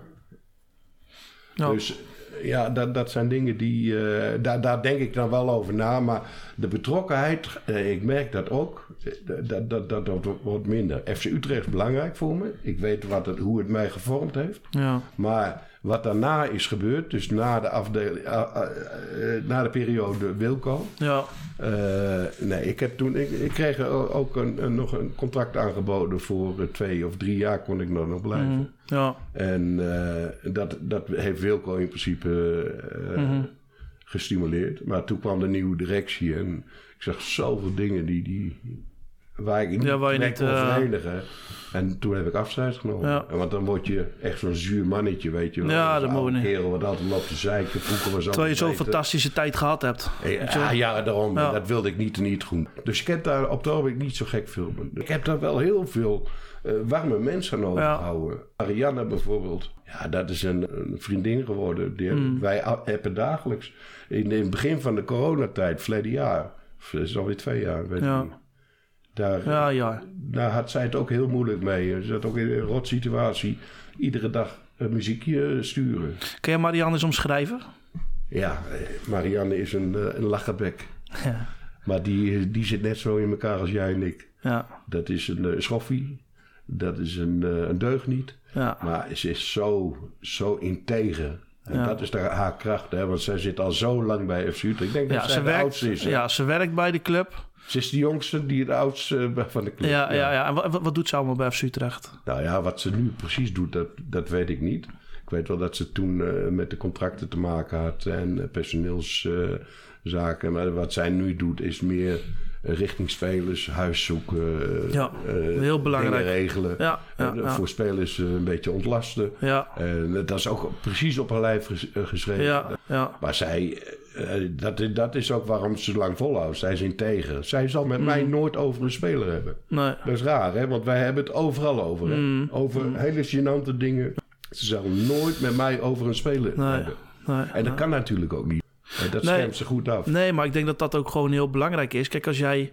Ja. Dus ja, dat, dat zijn dingen die. eh, daar, daar denk ik dan wel over na. Maar de betrokkenheid, eh, ik merk dat ook. eh, Dat, dat, dat, dat wordt minder. FC Utrecht is belangrijk voor me. Ik weet wat het, hoe het mij gevormd heeft. Ja. Maar wat daarna is gebeurd, dus na de, afdeling, ah, ah, eh, na de periode Wilco. Ja. eh, nee, ik, heb toen, ik, ik kreeg ook een, een- nog een contract aangeboden voor eh, twee of drie jaar kon ik nog, nog blijven. Mhm. Ja. En eh, dat, dat heeft Wilco in principe eh, Mhm. gestimuleerd. Maar toen kwam de nieuwe directie en ik zag zoveel dingen die, die, waar ik niet Ja, waar je mee niet, kon eh, verenigen. En toen heb ik afscheid genomen. Ja. En Want dan word je echt zo'n zuur mannetje, weet je wel. Ja, dat moet niet. kerel wat altijd loopt te zeiken. Vroeger was Terwijl je zo'n fantastische tijd gehad hebt. Je wel? Ja, ja, daarom. Ja. Dat wilde ik niet en niet goed. Dus ik heb daar op het ogenblik niet zo gek veel. Ik heb daar wel heel veel eh, warme mensen aan overgehouden. Ariane bijvoorbeeld. Ja, dat is een, een vriendin geworden. Die Hmm. Wij appen dagelijks. In, in het begin van de coronatijd, verleden jaar. Dat is alweer twee jaar, weet ik Ja. niet. Daar, Ja, ja. daar had zij het ook heel moeilijk mee. Ze zat ook in een rot situatie. Iedere dag een muziekje sturen. Kun je Marianne eens omschrijven? Ja, eh, Marianne is een, eh, een lachenbek. Ja. Maar die, die zit net zo in elkaar als jij en ik. Ja. Dat is een eh, schoffie. Dat is een, eh, een deugniet. Ja. Maar ze is zo, zo integer. En Ja. dat is daar haar kracht. Hè? Want zij zit al zo lang bij FC Utrecht. Ik denk dat zij ze de werkt, oudste is. hè? ja, ze werkt bij de club. Ze is de jongste die de oudste eh, van de club. Ja, ja, ja. En wat, wat doet ze allemaal bij FC Utrecht? Nou ja, wat ze nu precies doet, dat, dat weet ik niet. Ik weet wel dat ze toen eh, met de contracten te maken had en eh, personeelszaken. maar wat zij nu doet is meer richting spelers, huis zoeken. eh, Ja, eh, heel belangrijk. regelen. Ja, eh, ja. Voor spelers eh, een beetje ontlasten. Ja, dat is ook precies op haar lijf ges- eh, geschreven. ja, ja. Maar zij, eh, dat, dat is ook waarom ze lang volhoudt. Zij is integer. Zij zal met mij nooit over een speler hebben. Nee. Dat is raar, hè? Want wij hebben het overal over. Hè? Mm. Over hele gênante dingen. Ze zal nooit met mij over een speler Nee. hebben. nee. En dat kan natuurlijk ook niet. Eh, Dat Nee. schermt ze goed af. Nee, maar ik denk dat dat ook gewoon heel belangrijk is. Kijk, als jij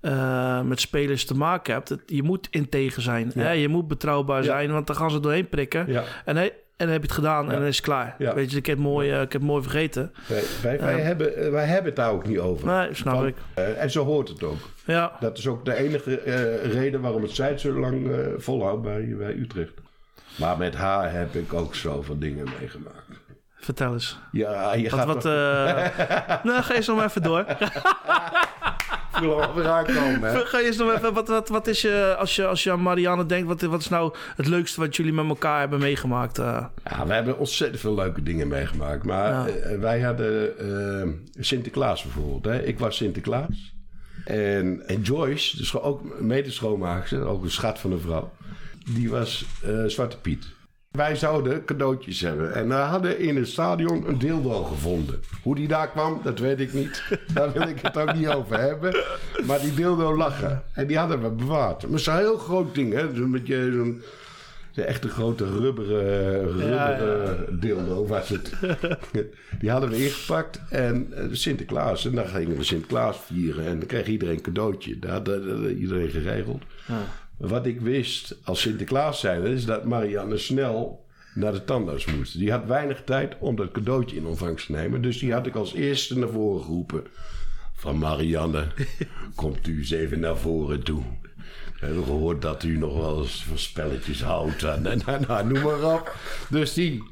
eh, met spelers te maken hebt, het- je moet integer zijn. Ja. Hè? Je moet betrouwbaar zijn, want dan gaan ze doorheen prikken. Ja. En, hey, en dan heb je het gedaan Ja. en dan is het klaar. Ja. Weet je, ik heb, mooi, eh, ik heb mooi vergeten. Wij, wij, wij Ja. hebben, eh, wij hebben het daar ook niet over. Nee, snap ik. Eh, en zo hoort het ook. Ja, Dat is ook de enige eh, reden waarom het Zuid zo lang eh, volhoudt bij, bij Utrecht. Maar met haar heb ik ook zoveel dingen meegemaakt. Vertel eens. Ja, je Wat, gaat wat, eh nou, ga eens nog maar even door. wel weer aankomen, hè? Ga eens nog even, wat, wat, wat is je, als je, als je aan Marianne denkt, wat, wat is nou het leukste wat jullie met elkaar hebben meegemaakt? eh? Ja, we hebben ontzettend veel leuke dingen meegemaakt. Maar Ja. eh, wij hadden Sinterklaas bijvoorbeeld. Hè? Ik was Sinterklaas. En, en Joyce, dus ook medeschoonmaakster, ook een schat van een vrouw, die was Zwarte Piet. Wij zouden cadeautjes hebben. En we hadden in het stadion een dildo gevonden. Hoe die daar kwam, dat weet ik niet. Daar wil ik het ook niet over hebben. Maar die dildo lag er. En die hadden we bewaard. Maar een heel groot ding, hè. Zo'n beetje zo'n... De echte grote rubberen, rubberen dildo was het. Die hadden we ingepakt en eh, Sinterklaas. En dan gingen we Sinterklaas vieren en dan kreeg iedereen een cadeautje. Dat had had iedereen geregeld. Wat ik wist als Sinterklaas zijn, is dat Marianne snel naar de tandarts moest. Die had weinig tijd om dat cadeautje in ontvangst te nemen. Dus die had ik als eerste naar voren geroepen. Van Marianne, komt u eens even naar voren toe. We hebben gehoord dat u nog wel eens van spelletjes houdt. En, en, en, noem maar op. Dus die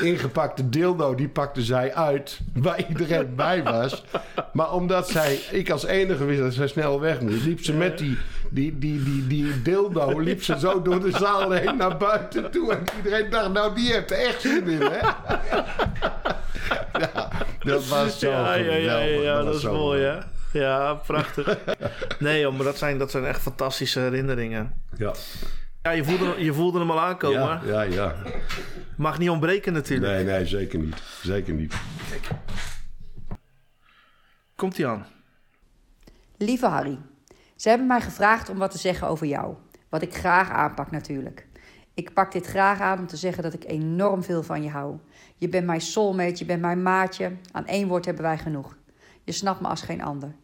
ingepakte dildo, die pakte zij uit. Waar iedereen bij was. Maar omdat zij, ik als enige wist dat zij snel weg moest, liep ze met die, die, die, die, die dildo, liep ze zo door de zaal heen naar buiten toe. En iedereen dacht, nou die heeft er echt zin in, hè? Ja, dat was zo ja, ja, ja, ja, geweldig. ja, dat, was is mooi, hè? Ja, prachtig. nee, joh, maar dat zijn, dat zijn echt fantastische herinneringen. Ja, Ja, je voelde, je voelde hem al aankomen. ja, ja, ja. Mag niet ontbreken natuurlijk. Nee, nee, zeker niet. Zeker niet. Komt hij aan. Lieve Harry, ze hebben mij gevraagd om wat te zeggen over jou. Wat ik graag aanpak natuurlijk. Ik pak dit graag aan om te zeggen dat ik enorm veel van je hou. Je bent mijn soulmate, je bent mijn maatje. Aan één woord hebben wij genoeg. Je snapt me als geen ander.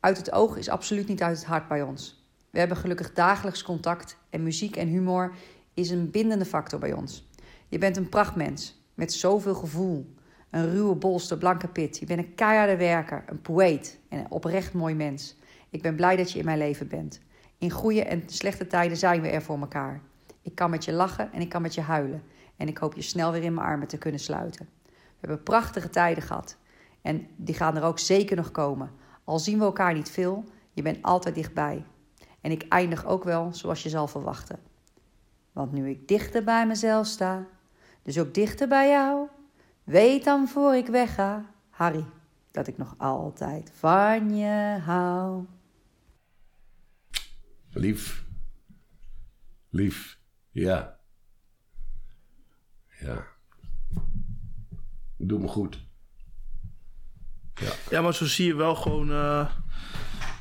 Uit het oog is absoluut niet uit het hart bij ons. We hebben gelukkig dagelijks contact en muziek en humor is een bindende factor bij ons. Je bent een prachtmens met zoveel gevoel. Een ruwe bolster, blanke pit. Je bent een keiharde werker, een poëet en een oprecht mooi mens. Ik ben blij dat je in mijn leven bent. In goede en slechte tijden zijn we er voor elkaar. Ik kan met je lachen en ik kan met je huilen. En ik hoop je snel weer in mijn armen te kunnen sluiten. We hebben prachtige tijden gehad. En die gaan er ook zeker nog komen. Al zien we elkaar niet veel, je bent altijd dichtbij. En ik eindig ook wel zoals je zal verwachten. Want nu ik dichter bij mezelf sta, dus ook dichter bij jou, weet dan voor ik wegga, Harry, dat ik nog altijd van je hou. Lief. Lief. Ja. Ja. Doe me goed. Ja, maar zo zie je wel gewoon... eh,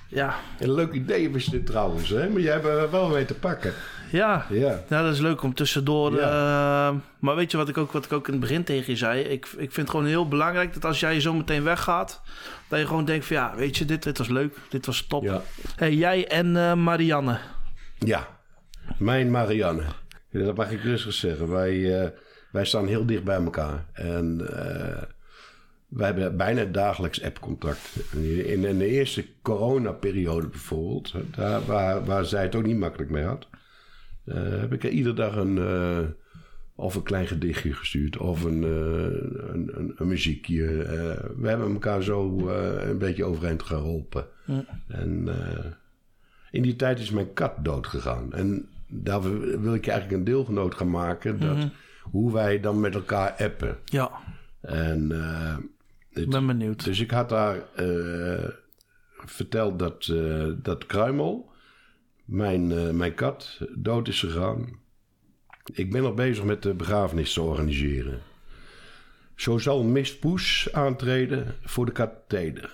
ja, Een leuk idee was dit trouwens, hè? Maar jij hebt er wel mee te pakken. Ja. Ja. Dat is leuk om tussendoor. eh, maar weet je wat ik, ook, wat ik ook in het begin tegen je zei? Ik, ik vind het gewoon heel belangrijk dat als jij zo meteen weggaat, dat je gewoon denkt van ja, weet je, dit, dit was leuk, dit was top. Ja. Hey, jij en eh, Marianne. Ja. Mijn Marianne. Dat mag ik rustig zeggen. Wij, eh, wij staan heel dicht bij elkaar. En eh, wij hebben bijna dagelijks appcontact. In, in de eerste coronaperiode bijvoorbeeld, daar, waar, waar zij het ook niet makkelijk mee had, heb ik er iedere dag een, eh, of een klein gedichtje gestuurd of een, eh, een, een, een muziekje. Eh, we hebben elkaar zo eh, een beetje overeind geholpen. En eh, in die tijd is mijn kat dood gegaan. En daar wil ik je eigenlijk een deelgenoot gaan maken. Dat, Hoe wij dan met elkaar appen. Ja, En, eh, ik ben benieuwd. dus ik had daar eh, verteld dat, eh, dat Kruimel, mijn, eh, mijn kat, dood is gegaan. Ik ben nog bezig met de begrafenis te organiseren. Zo zal Miss Poes aantreden voor de katheder.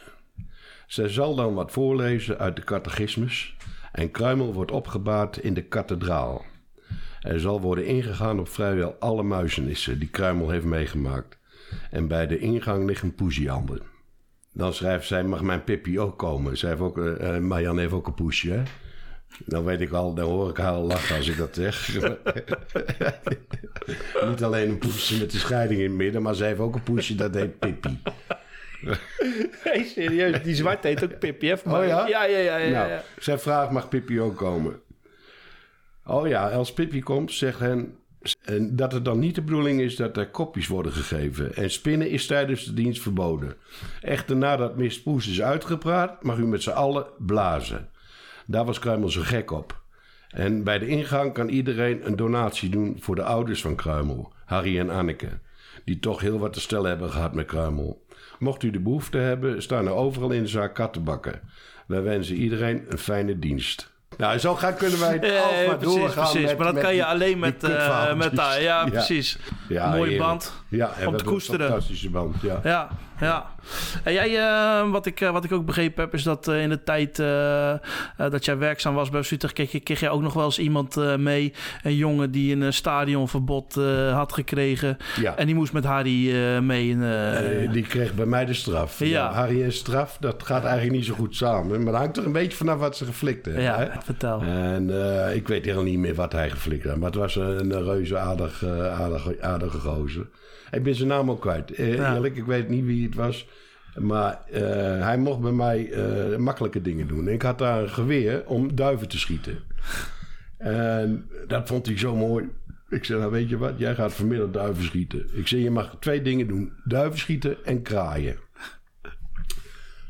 Zij zal dan wat voorlezen uit de catechismus en Kruimel wordt opgebaard in de kathedraal. Er zal worden ingegaan op vrijwel alle muizenissen die Kruimel heeft meegemaakt. En bij de ingang ligt een. Dan schrijft zij, mag mijn Pippi ook komen? Zij heeft ook, eh, Marjan heeft ook een poesje, hè? Dan weet ik al, dan hoor ik haar al lachen als ik dat zeg. Niet alleen een poesje met de scheiding in het midden, maar zij heeft ook een poesje dat heet Pippi. Hey, serieus, die zwart heet ook Pippi, hè? Oh ja? Ja, ja, ja. ja, Nou, ja. zij vraagt, mag Pippi ook komen? Oh ja, als Pippi komt, zegt hen en dat het dan niet de bedoeling is dat er kopjes worden gegeven. En spinnen is tijdens de dienst verboden. Echter, nadat Miss Poes is uitgepraat, mag u met z'n allen blazen. Daar was Kruimel zo gek op. En bij de ingang kan iedereen een donatie doen voor de ouders van Kruimel, Harry en Anneke. Die toch heel wat te stellen hebben gehad met Kruimel. Mocht u de behoefte hebben, staan er overal in de zaak kattenbakken. Wij wensen iedereen een fijne dienst. Nou, zo gaan kunnen wij het Eh, alsmaar precies, doorgaan. precies. met- maar dat met kan je alleen met, kutverhaaltjes. met haar. Ja, precies. Ja, Mooie heerlijk. band. Ja, om te hebben een koesteren. fantastische band, ja. Ja, ja. En jij, eh, wat, ik, eh, wat ik ook begrepen heb, is dat eh, in de tijd dat jij werkzaam was bij Utrecht, kreeg, je- kreeg jij ook nog wel eens iemand mee, een jongen die een stadionverbod had gekregen. Ja. En die moest met Harry mee. in, die kreeg bij mij de straf. Ja. Ja. Harry en straf, dat gaat eigenlijk niet zo goed samen. Maar dat hangt er een beetje vanaf wat ze geflikt hebben. ja, hè? vertel. En ik weet helemaal niet meer wat hij geflikt had. Maar het was een, reuze aardig, eh, aardig, aardige gozer. Ik ben zijn naam ook kwijt. Eh. Eerlijk, ik weet niet wie het was. Maar eh, hij mocht bij mij eh, makkelijke dingen doen. Ik had daar een geweer om duiven te schieten. En dat vond hij zo mooi. Ik zei, nou weet je wat, jij gaat vanmiddag duiven schieten. Ik zei, je mag twee dingen doen. Duiven schieten en kraaien.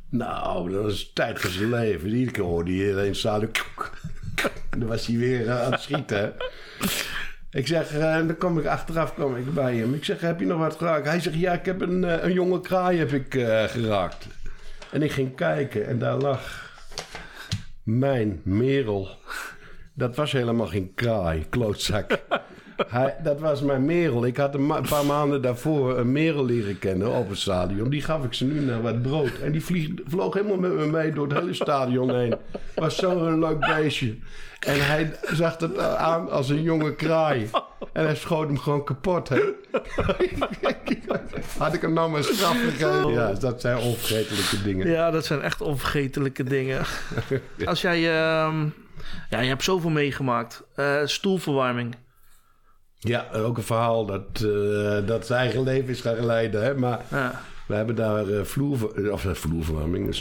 Nou, dat is tijd van zijn leven. Iedere keer hoorde hij het stadion... Dan was hij weer aan het schieten. Ik zeg, eh, en dan kom ik achteraf kom ik bij hem. Ik zeg, heb je nog wat geraakt? Hij zegt, ja, ik heb een, eh, een jonge kraai heb ik, eh, geraakt. En ik ging kijken en daar lag mijn merel. Dat was helemaal geen kraai, klootzak. Hij, dat was mijn merel. Ik had een, ma- paar maanden daarvoor een merel leren kennen op het stadion. Die gaf ik ze nu naar wat brood. En die vlieg, vloog helemaal met me mee door het hele stadion heen. Was zo'n leuk beestje. En hij zag het aan als een jonge kraai. En hij schoot hem gewoon kapot. Hè? Had ik hem nou maar straf gegeven. Ja, dat zijn onvergetelijke dingen. Ja, dat zijn echt onvergetelijke dingen. Als jij... ehm, ja, je hebt zoveel meegemaakt. Eh, stoelverwarming. Ja, ook een verhaal dat, eh, dat zijn eigen leven is gaan leiden. Hè? Maar Ja. we hebben daar eh, vloer, of, vloerverwarming, een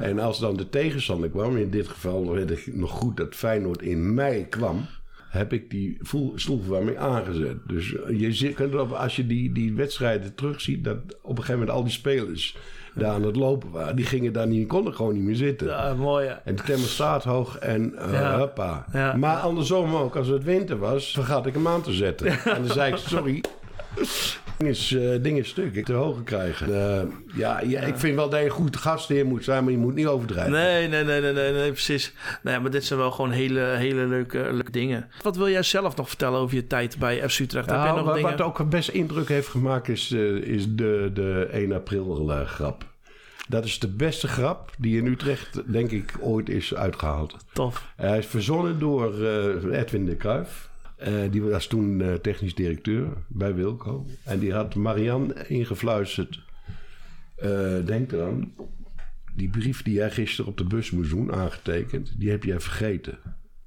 En als dan de tegenstander kwam, in dit geval weet ik nog goed dat Feyenoord in mei kwam, heb ik die stoelverwarming aangezet. Dus eh, je kunt erop, als je die, die wedstrijden terugziet, dat op een gegeven moment al die spelers daar aan het lopen waren. Die gingen daar niet, konden gewoon niet meer zitten. Ja, mooi. Ja. En de thermostaat hoog en Ja. hoppa. Ja. Maar andersom ook, als het winter was, vergat ik hem aan te zetten. en dan zei ik, sorry, ding is, eh, ding is stuk, ik te hoge krijgen. Eh, ja, ja, ik vind wel dat je een goed gastheer moet zijn, maar je moet niet overdrijven. Nee, nee, nee, nee, nee, nee, precies. Nee, maar dit zijn wel gewoon hele, hele leuke, leuke dingen. Wat wil jij zelf nog vertellen over je tijd bij FC Utrecht? Heb jij nog wat, dingen? wat ook best indruk heeft gemaakt is, eh, is de, de 1 april eh, grap. Dat is de beste grap die in Utrecht, denk ik, ooit is uitgehaald. Tof. Hij is verzonnen door eh, Edwin de Kruijf. Eh, die was toen eh, technisch directeur bij Wilco. En die had Marianne ingefluisterd. eh, denk eraan, die brief die jij gisteren op de bus moest aangetekend, die heb jij vergeten.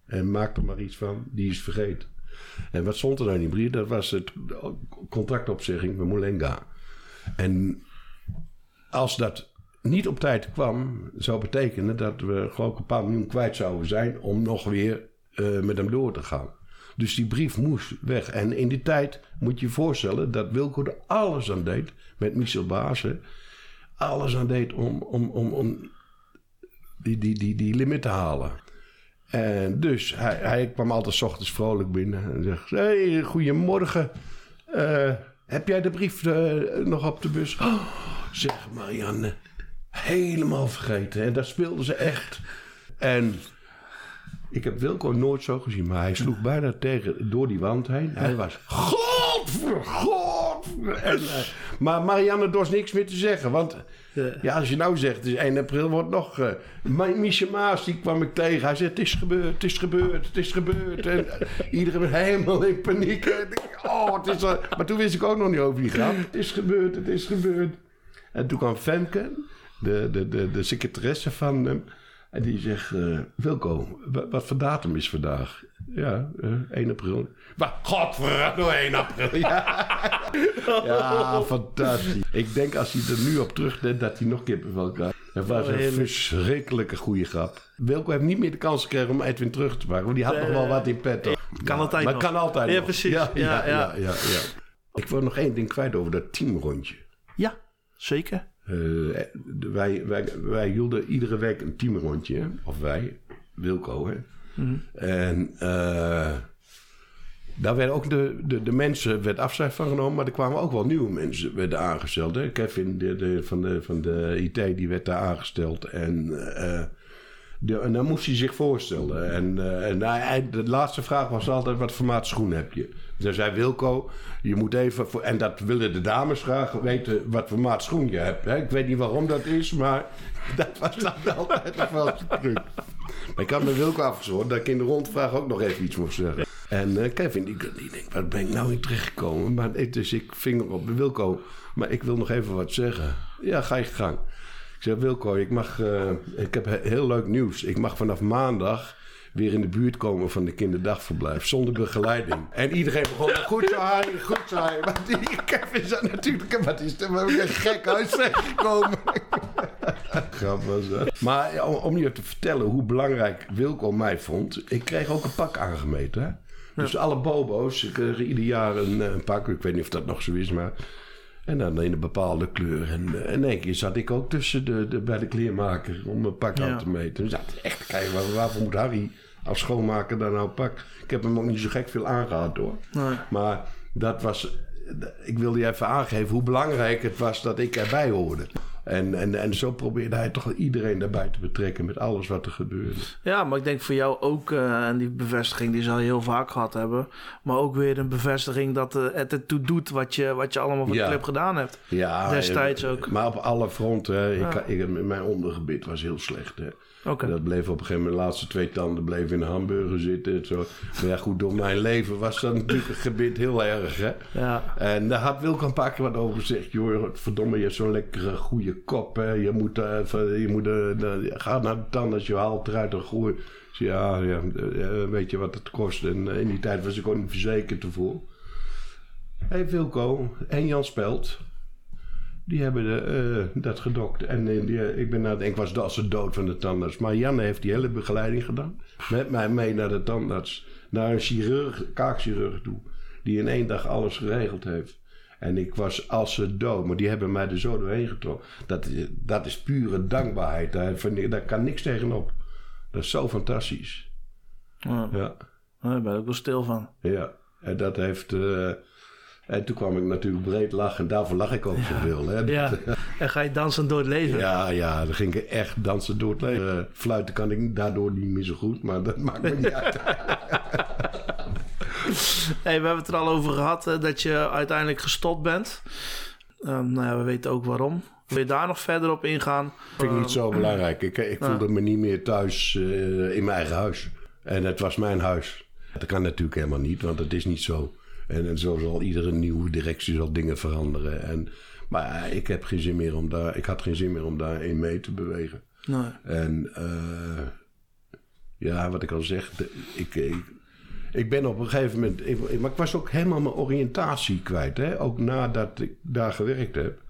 En maak er maar iets van, die is vergeten. En wat stond er nou in die brief? Dat was het contractopzegging van Molenga. En als dat niet op tijd kwam, zou betekenen dat we geloof ik een paar miljoen kwijt zouden zijn om nog weer met hem door te gaan. Dus die brief moest weg. En in die tijd moet je je voorstellen dat Wilco er alles aan deed, met Michel Bazen, alles aan deed om, om, om, om die, die, die, die limit te halen. En dus hij, hij kwam altijd 's ochtends vrolijk binnen en zegt: Hey, goedemorgen. Eh, heb jij de brief eh, nog op de bus? Oh, zeg Marianne, helemaal vergeten. En daar speelden ze echt. En ik heb Wilco nooit zo gezien, maar hij sloeg bijna tegen, door die wand heen. Hij was, god, En, eh, maar Marianne dorst niks meer te zeggen. Want ja, als je nou zegt, het is 1 april, wordt nog... Miesje Maas, die kwam ik tegen. Hij zei, het is gebeurd, het is gebeurd, het is gebeurd. En eh, iedereen helemaal in paniek. En oh, het is... Maar toen wist ik ook nog niet over die grap. Het is gebeurd, het is gebeurd. En toen kwam Femke, de, de, de, de secretaresse van hem. En die zegt, eh, Wilco, wa- wat voor datum is vandaag? Ja, eh 1 april. Wat? Godverdomme, 1 april. Ja. ja, fantastisch. Ik denk als hij er nu op terugdenkt dat hij nog kippenvel krijgt. Het was een verschrikkelijke goede grap. Wilco heeft niet meer de kans gekregen om Edwin terug te pakken. Want die had nog wel wat in petto. Kan altijd Maar nog. kan altijd Ja, nog. precies. Ja, ja, Ja, ja, ja. ja, ja. Ik wil nog één ding kwijt over dat teamrondje. Ja, zeker. Eh, wij, wij, wij hielden iedere week een teamrondje. hè. Of wij, Wilco. Hè. En eh, daar werden ook de, de, de mensen werd afscheid van genomen. Maar er kwamen ook wel nieuwe mensen werden aangesteld. Hè. Kevin de, de, van, de, van de IT die werd daar aangesteld. En, eh, de, en dan moest hij zich voorstellen. En, en de laatste vraag was altijd: wat voor maat schoen heb je? Dan zei Wilco, je moet even... En dat willen de dames graag weten wat voor maat schoen je hebt. Hè? Ik weet niet waarom dat is, maar dat was dan altijd wel eens druk. Maar ik had met Wilco afgesproken dat ik in de rondvraag ook nog even iets moest zeggen. En eh, Kevin, die, denkt, waar ben ik nou in terechtgekomen? Maar dus ik vinger op Wilco, maar ik wil nog even wat zeggen. Ja, ga je gang. Ik zeg, Wilco, ik, mag, eh, ik heb he- heel leuk nieuws. Ik mag vanaf maandag weer in de buurt komen van de kinderdagverblijf. Zonder begeleiding. En iedereen begon, goed zo Harry, goed zo Harry. Maar die Kevin zei natuurlijk, wat is er maar een gek huis gekomen. Grap was dat. Maar om, om je te vertellen hoe belangrijk Wilco mij vond. Ik kreeg ook een pak aangemeten. Hè? Dus alle bobo's, kreeg ieder jaar een, eh, een pak. Ik weet niet of dat nog zo is, maar... En dan in een bepaalde kleur. En eh, in één keer zat ik ook tussen de, de, bij de kleermaker om een pak Ja. aan te meten. Dus is echt kijken, waar, waarvoor moet Harry als schoonmaker dan nou een pak? Ik heb hem ook niet zo gek veel aangehad hoor. Nee. Maar dat was. Ik wilde je even aangeven hoe belangrijk het was dat ik erbij hoorde. En, en, en zo probeerde hij toch iedereen daarbij te betrekken met alles wat er gebeurde. Ja, maar ik denk voor jou ook, eh, en die bevestiging die zal je heel vaak gehad hebben. Maar ook weer een bevestiging dat eh, het ertoe doet wat je, wat je allemaal voor de Ja. club gedaan hebt. Ja, Destijds eh, ook. Maar op alle fronten. Ik, Ja. ik, mijn ondergebit was heel slecht. Hè. Dat bleef op een gegeven moment, de laatste twee tanden bleven in de hamburger zitten. En zo. Maar ja, goed, door mijn leven was dat natuurlijk een gebit heel erg. Hè. Ja. En daar had Wilco een paar keer wat over gezegd. Joh, verdomme, je hebt zo'n lekkere goede kop. Hè. Je moet, even- je moet eh, ga naar de tandarts, je haalt eruit een goeie. Ja, ja, eh, weet je wat het kost? En in die tijd was ik ook niet verzekerd ervoor. Hé hey, Wilco en Jan Spelt. Die hebben de, eh, dat gedokt. En eh, die, ik ben nou, ik was als ze dood van de tandarts. Maar Janne heeft die hele begeleiding gedaan. Met mij mee naar de tandarts. Naar een chirurg, kaakchirurg toe. Die in één dag alles geregeld heeft. En ik was als ze dood. Maar die hebben mij er zo doorheen getrokken. Dat, is- dat is pure dankbaarheid. Daar, daar kan niks tegenop. Dat is zo fantastisch. Ja. Ja. Daar ben ik ook wel stil van. Ja, en dat heeft. eh, en toen kwam ik natuurlijk breed lachen. En daarvoor lach ik ook zoveel. Hè? Ja. En ga je dansen door het leven. ja, ja, dan ging ik echt dansen door het leven. Eh, fluiten kan ik daardoor niet meer zo goed, maar dat maakt me niet uit. Hey, we hebben het er al over gehad hè, dat je uiteindelijk gestopt bent. Ehm, nou ja, we weten ook waarom. Wil je daar nog verder op ingaan? vind ik niet zo belangrijk. Ik, ik voelde me niet meer thuis eh, in mijn eigen huis. En het was mijn huis. Dat kan natuurlijk helemaal niet, want het is niet zo. En, en zo zal iedere nieuwe directie zal dingen veranderen. En, maar ik heb geen zin meer om daar. Ik had geen zin meer om daarin mee te bewegen. Nee. En eh, ja, wat ik al zeg, de- ik, ik, ik ben op een gegeven moment. Ik, maar ik was ook helemaal mijn oriëntatie kwijt. Hè? Ook nadat ik daar gewerkt heb.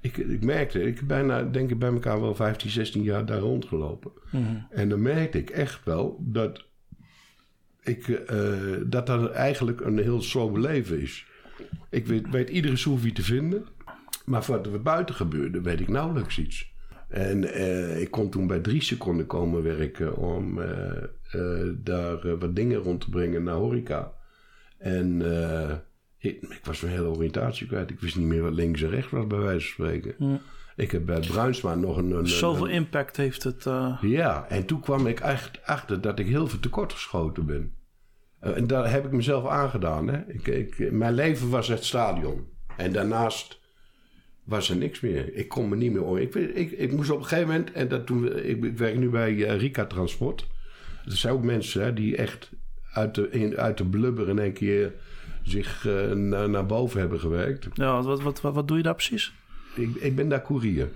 Ik, ik merkte, ik bijna, denk ik bij elkaar wel 15, 16 jaar daar rondgelopen. En dan merkte ik echt wel dat ik, eh, dat dat eigenlijk een heel sober leven is. Ik weet, weet iedere soefie te vinden. Maar wat er buiten gebeurde, weet ik nauwelijks iets. En eh, ik kon toen bij drie seconden komen werken om eh, daar wat dingen rond te brengen naar horeca. En ik, ik was mijn hele oriëntatie kwijt. Ik wist niet meer wat links en rechts was, bij wijze van spreken. Ik heb bij Bruinsma nog een... een Zoveel een- impact heeft het. ja, en toen kwam ik echt achter dat ik heel veel tekortgeschoten ben. Eh, en daar heb ik mezelf aangedaan. Hè? Ik, ik, mijn leven was het stadion. En daarnaast was er niks meer. Ik kon me niet meer horen. Ik, ik, ik moest op een gegeven moment, en dat toen, ik, ik werk nu bij eh, Rika Transport. Er zijn ook mensen hè, die echt uit de, in, uit de blubber in één keer zich eh, naar, naar boven hebben gewerkt. Ja, wat, wat, wat, wat doe je daar precies? Ik, ik ben daar koerier.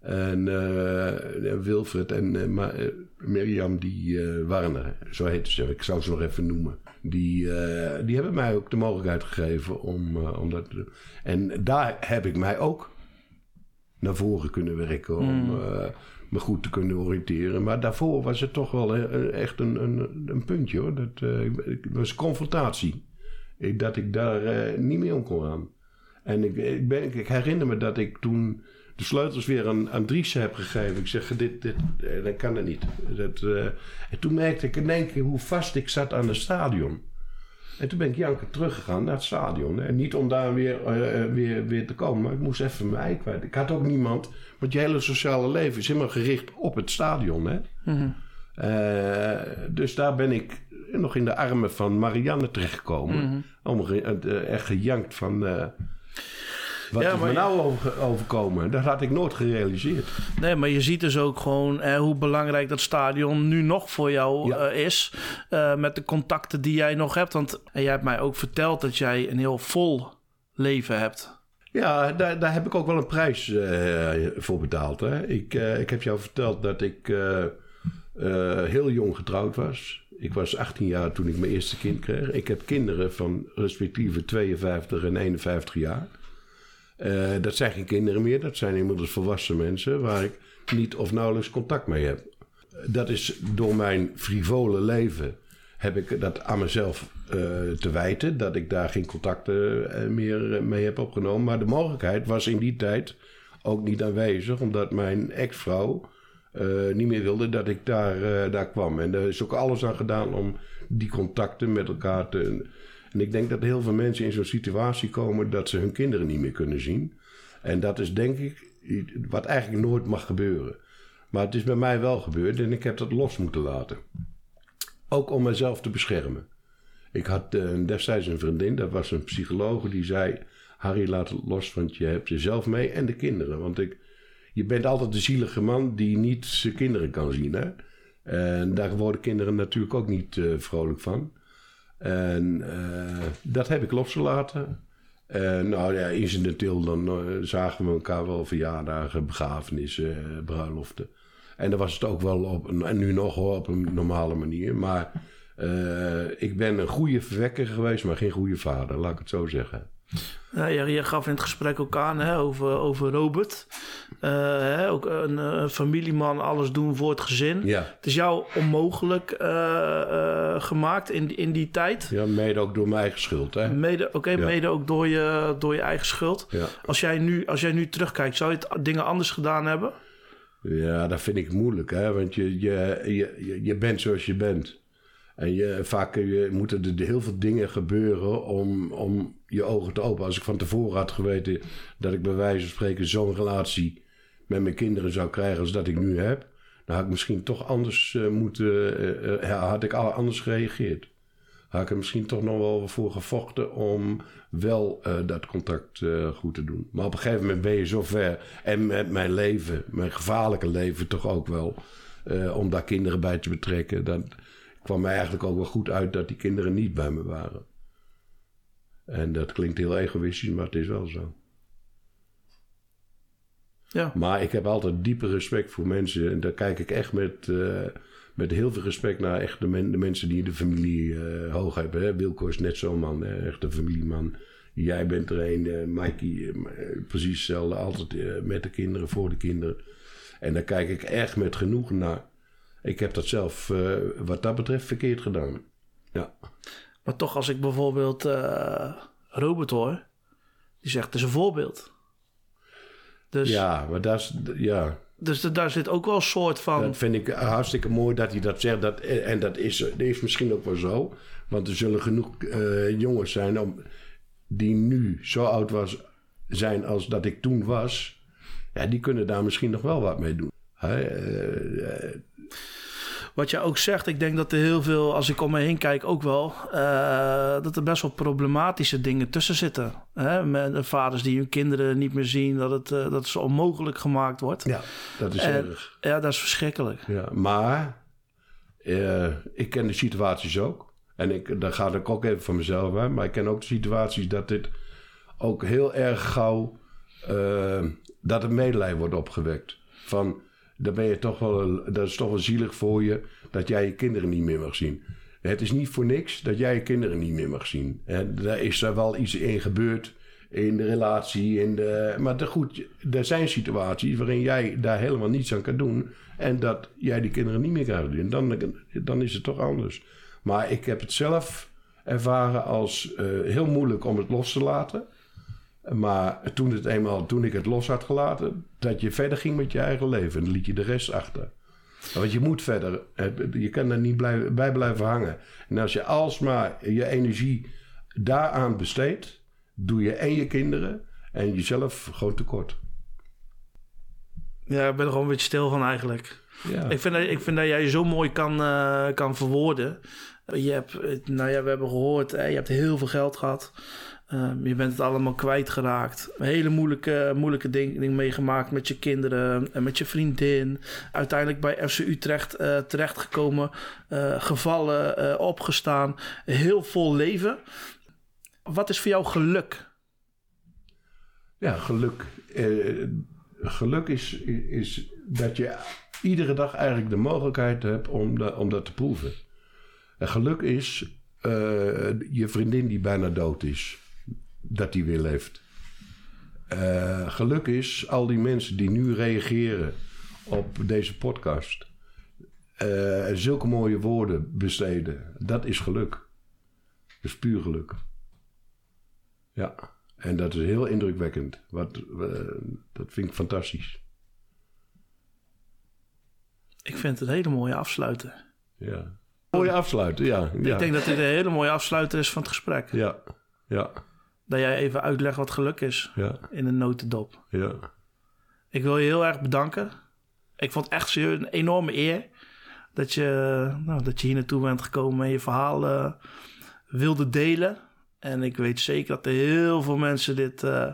En eh, Wilfred en eh, Ma- eh, Mirjam, die eh, waren er. Zo heette ze. Ik zou ze nog even noemen. Die, die hebben mij ook de mogelijkheid gegeven om, om dat te doen. En daar heb ik mij ook naar voren kunnen werken. Om eh, me goed te kunnen oriënteren. Maar daarvoor was het toch wel echt een, een, een puntje hoor. Dat ik- was confrontatie. Ik, dat ik daar niet meer om kon gaan. En ik, ik, ben, ik herinner me dat ik toen de sleutels weer aan, aan Dries heb gegeven. Ik zeg, dit, dit, eh, dat kan dat niet. Dat, eh, en toen merkte ik in één keer hoe vast ik zat aan het stadion. En toen ben ik Janke teruggegaan naar het stadion. En niet om daar weer, eh, weer, weer te komen, maar ik moest even mijn ei kwijt. Ik had ook niemand, want je hele sociale leven is helemaal gericht op het stadion. Hè? Eh, dus daar ben ik nog in de armen van Marianne terechtgekomen. Om ge- eh, echt gejankt van... wat Ja, is maar me nou over, overkomen? Dat had ik nooit gerealiseerd. Nee, maar je ziet dus ook gewoon eh, hoe belangrijk dat stadion nu nog voor jou Ja. eh, is. eh, met de contacten die jij nog hebt. Want en jij hebt mij ook verteld dat jij een heel vol leven hebt. Ja, daar, daar heb ik ook wel een prijs eh, voor betaald. Hè? Ik, ik heb jou verteld dat ik heel jong getrouwd was. Ik was 18 jaar toen ik mijn eerste kind kreeg. Ik heb kinderen van respectieve 52 en 51 jaar. Eh, dat zijn geen kinderen meer, dat zijn inmiddels volwassen mensen waar ik niet of nauwelijks contact mee heb. Dat is door mijn frivole leven heb ik dat aan mezelf eh, te wijten. Dat ik daar geen contacten eh, meer mee heb opgenomen. Maar de mogelijkheid was in die tijd ook niet aanwezig. Omdat mijn ex-vrouw niet meer wilde dat ik daar, daar kwam. En er is ook alles aan gedaan om die contacten met elkaar te... En ik denk dat heel veel mensen in zo'n situatie komen dat ze hun kinderen niet meer kunnen zien. En dat is denk ik wat eigenlijk nooit mag gebeuren. Maar het is bij mij wel gebeurd en ik heb dat los moeten laten. Ook om mezelf te beschermen. Ik had eh, destijds een vriendin, dat was een psycholoog, die zei: Harry, laat het los, want je hebt jezelf mee en de kinderen. Want ik, je bent altijd de zielige man die niet zijn kinderen kan zien. Hè? En daar worden kinderen natuurlijk ook niet eh, vrolijk van. En eh, dat heb ik losgelaten. En nou ja, incidenteel dan eh, zagen we elkaar wel verjaardagen, begrafenissen, eh, bruiloften. En dan was het ook wel op een, en nu nog hoor, op een normale manier. Maar ik ben een goede verwekker geweest, maar geen goede vader, laat ik het zo zeggen. Ja, je, je gaf in het gesprek ook aan hè, over, over Robert. Eh, hè, ook een, eh, familieman, alles doen voor het gezin. Ja, Het is jou onmogelijk eh, eh, gemaakt in, in die tijd. ja mede ook door mijn eigen schuld. Hè? Mede, oké, Ja. mede ook door je, door je eigen schuld. Ja. Als, jij nu, als jij nu terugkijkt, zou je het dingen anders gedaan hebben? Ja, dat vind ik moeilijk, hè? want je, je, je- je bent zoals je bent. En vaak je, moeten er heel veel dingen gebeuren om, om je ogen te openen. Als ik van tevoren had geweten dat ik bij wijze van spreken zo'n relatie met mijn kinderen zou krijgen als dat ik nu heb, dan had ik misschien toch anders eh, moeten, eh, eh, had ik anders gereageerd. Had ik er misschien toch nog wel voor gevochten om wel dat contact goed te doen. Maar op een gegeven moment ben je zo ver. En met mijn leven, mijn gevaarlijke leven toch ook wel. om daar kinderen bij te betrekken. Kwam mij eigenlijk ook wel goed uit dat die kinderen niet bij me waren. En dat klinkt heel egoïstisch, maar het is wel zo. Ja. Maar ik heb altijd diepe respect voor mensen. En daar kijk ik echt met, eh, met heel veel respect naar echt de, men- de mensen die de familie eh, hoog hebben. Hè. Wilco is net zo'n man, hè. echt een familieman. Jij bent er een, eh, Mikey, precies hetzelfde. Altijd met de kinderen, voor de kinderen. En daar kijk ik echt met genoegen naar. Ik heb dat zelf, eh, wat dat betreft, verkeerd gedaan. Ja. Maar toch, als ik bijvoorbeeld eh, Robert hoor, die zegt het is een voorbeeld. Dus, Ja, maar dat is, ja, dus da- daar zit ook wel een soort van. Dat vind ik hartstikke mooi dat hij dat zegt. Dat, en dat is, dat is misschien ook wel zo. Want er zullen genoeg eh, jongens zijn om, die nu zo oud was, zijn als dat ik toen was. Ja, die kunnen daar misschien nog wel wat mee doen. Hè, eh, eh, wat je ook zegt, ik denk dat er heel veel, als ik om me heen kijk ook wel, eh, dat er best wel problematische dingen tussen zitten. Hè? Met de vaders die hun kinderen niet meer zien, dat het, eh, dat het zo onmogelijk gemaakt wordt. Ja, dat is En- erg. Ja, dat is verschrikkelijk. Ja, maar eh, ik ken de situaties ook. En ik, daar ga ik ook even van mezelf uit. Maar ik ken ook de situaties dat dit ook heel erg gauw... dat er medelijden wordt opgewekt. Van, dan ben je toch wel, dat is toch wel zielig voor je... dat jij je kinderen niet meer mag zien. Het is niet voor niks dat jij je kinderen niet meer mag zien. En daar is er wel iets in gebeurd in de relatie. In de, maar goed, er zijn situaties waarin jij daar helemaal niets aan kan doen. En dat jij die kinderen niet meer kan doen. Dan, dan is het toch anders. Maar ik heb het zelf ervaren als eh, heel moeilijk om het los te laten. Maar toen, het eenmaal, toen ik het los had gelaten, dat je verder ging met je eigen leven. En dan liet je de rest achter. Want je moet verder. Je kan er niet bij blijven hangen. En als je alsmaar je energie daaraan besteedt, doe je en je kinderen en jezelf gewoon tekort. Ja, ik ben er gewoon een beetje stil van eigenlijk. Ja. Ik, vind dat, ik vind dat jij zo mooi kan, eh, kan verwoorden. Je hebt, nou ja, we hebben gehoord, hè, je hebt heel veel geld gehad. Ehm, je bent het allemaal kwijtgeraakt. Hele moeilijke, moeilijke ding, meegemaakt met je kinderen en met je vriendin. Uiteindelijk bij FC Utrecht eh, terechtgekomen. eh, gevallen, eh, opgestaan. Heel vol leven. Wat is voor jou geluk? Ja, geluk. Eh, geluk is, is dat je iedere dag eigenlijk de mogelijkheid hebt om, om dat te proeven. En geluk is eh, je vriendin die bijna dood is, dat die weer leeft. Eh, geluk is al die mensen die nu reageren op deze podcast. en zulke mooie woorden besteden. Dat is geluk. Dat is puur geluk. Ja. En dat is heel indrukwekkend. Wat, eh, dat vind ik fantastisch. Ik vind het een hele mooie afsluiter. Ja. Mooie afsluiten, ja. ja. Ik denk dat dit een hele mooie afsluiter is van het gesprek. Ja, ja, Dat jij even uitlegt wat geluk is ja, in een notendop. ja. Ik wil je heel erg bedanken. Ik vond het echt een enorme eer dat je, nou, dat je hier naartoe bent gekomen en je verhaal eh, wilde delen. En ik weet zeker dat er heel veel mensen dit, eh,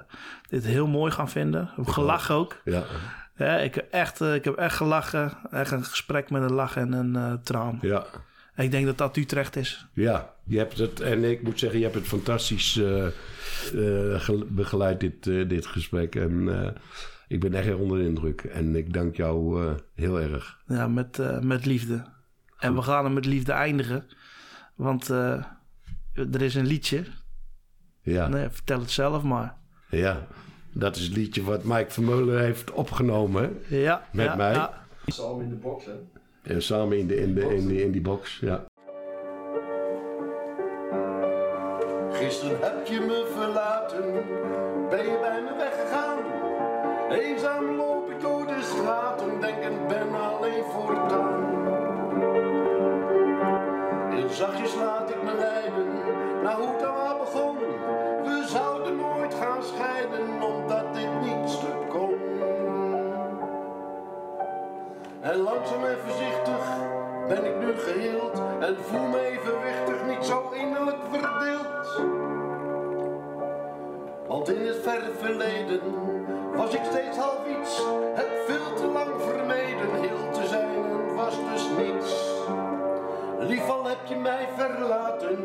dit heel mooi gaan vinden. Gelachen ook. ja. Ja, ik, heb echt, eh, ik heb echt gelachen. Echt een gesprek met een lach en een traan. ja. Ik denk dat dat Utrecht is. Ja, je hebt het, en ik moet zeggen, je hebt het fantastisch eh, eh, ge- begeleid, dit, eh, dit gesprek. En eh, ik ben echt onder de indruk. En ik dank jou eh, heel erg. Ja, met, eh, met liefde. En we gaan er met liefde eindigen. Want eh, er is een liedje. Ja, Nee, vertel het zelf maar. ja. Dat is het liedje wat Mike Vermeulen heeft opgenomen. Ja, Met ja, mij? ja. Samen in de box, hè? En samen in, de, in, de, in, die box, ja. Gisteren heb je me verlaten, ben je bij me weggegaan. Eenzaam loop ik door de straten, denkend ben alleen voortaan. Heel zachtjes laat ik me leiden, naar hoe het allemaal begon. En langzaam en voorzichtig ben ik nu geheeld en voel me evenwichtig, niet zo innerlijk verdeeld. Want in het verre verleden was ik steeds half iets, heb veel te lang vermeden, heel te zijn was dus niets. Lief al heb je mij verlaten,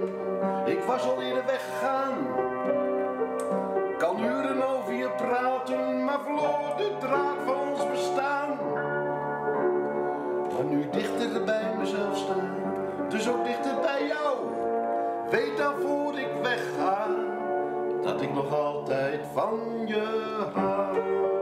ik was al eerder weggegaan. Nu dichter bij mezelf staan, dus ook dichter bij jou. Weet dan voor ik wegga, dat ik nog altijd van je hou.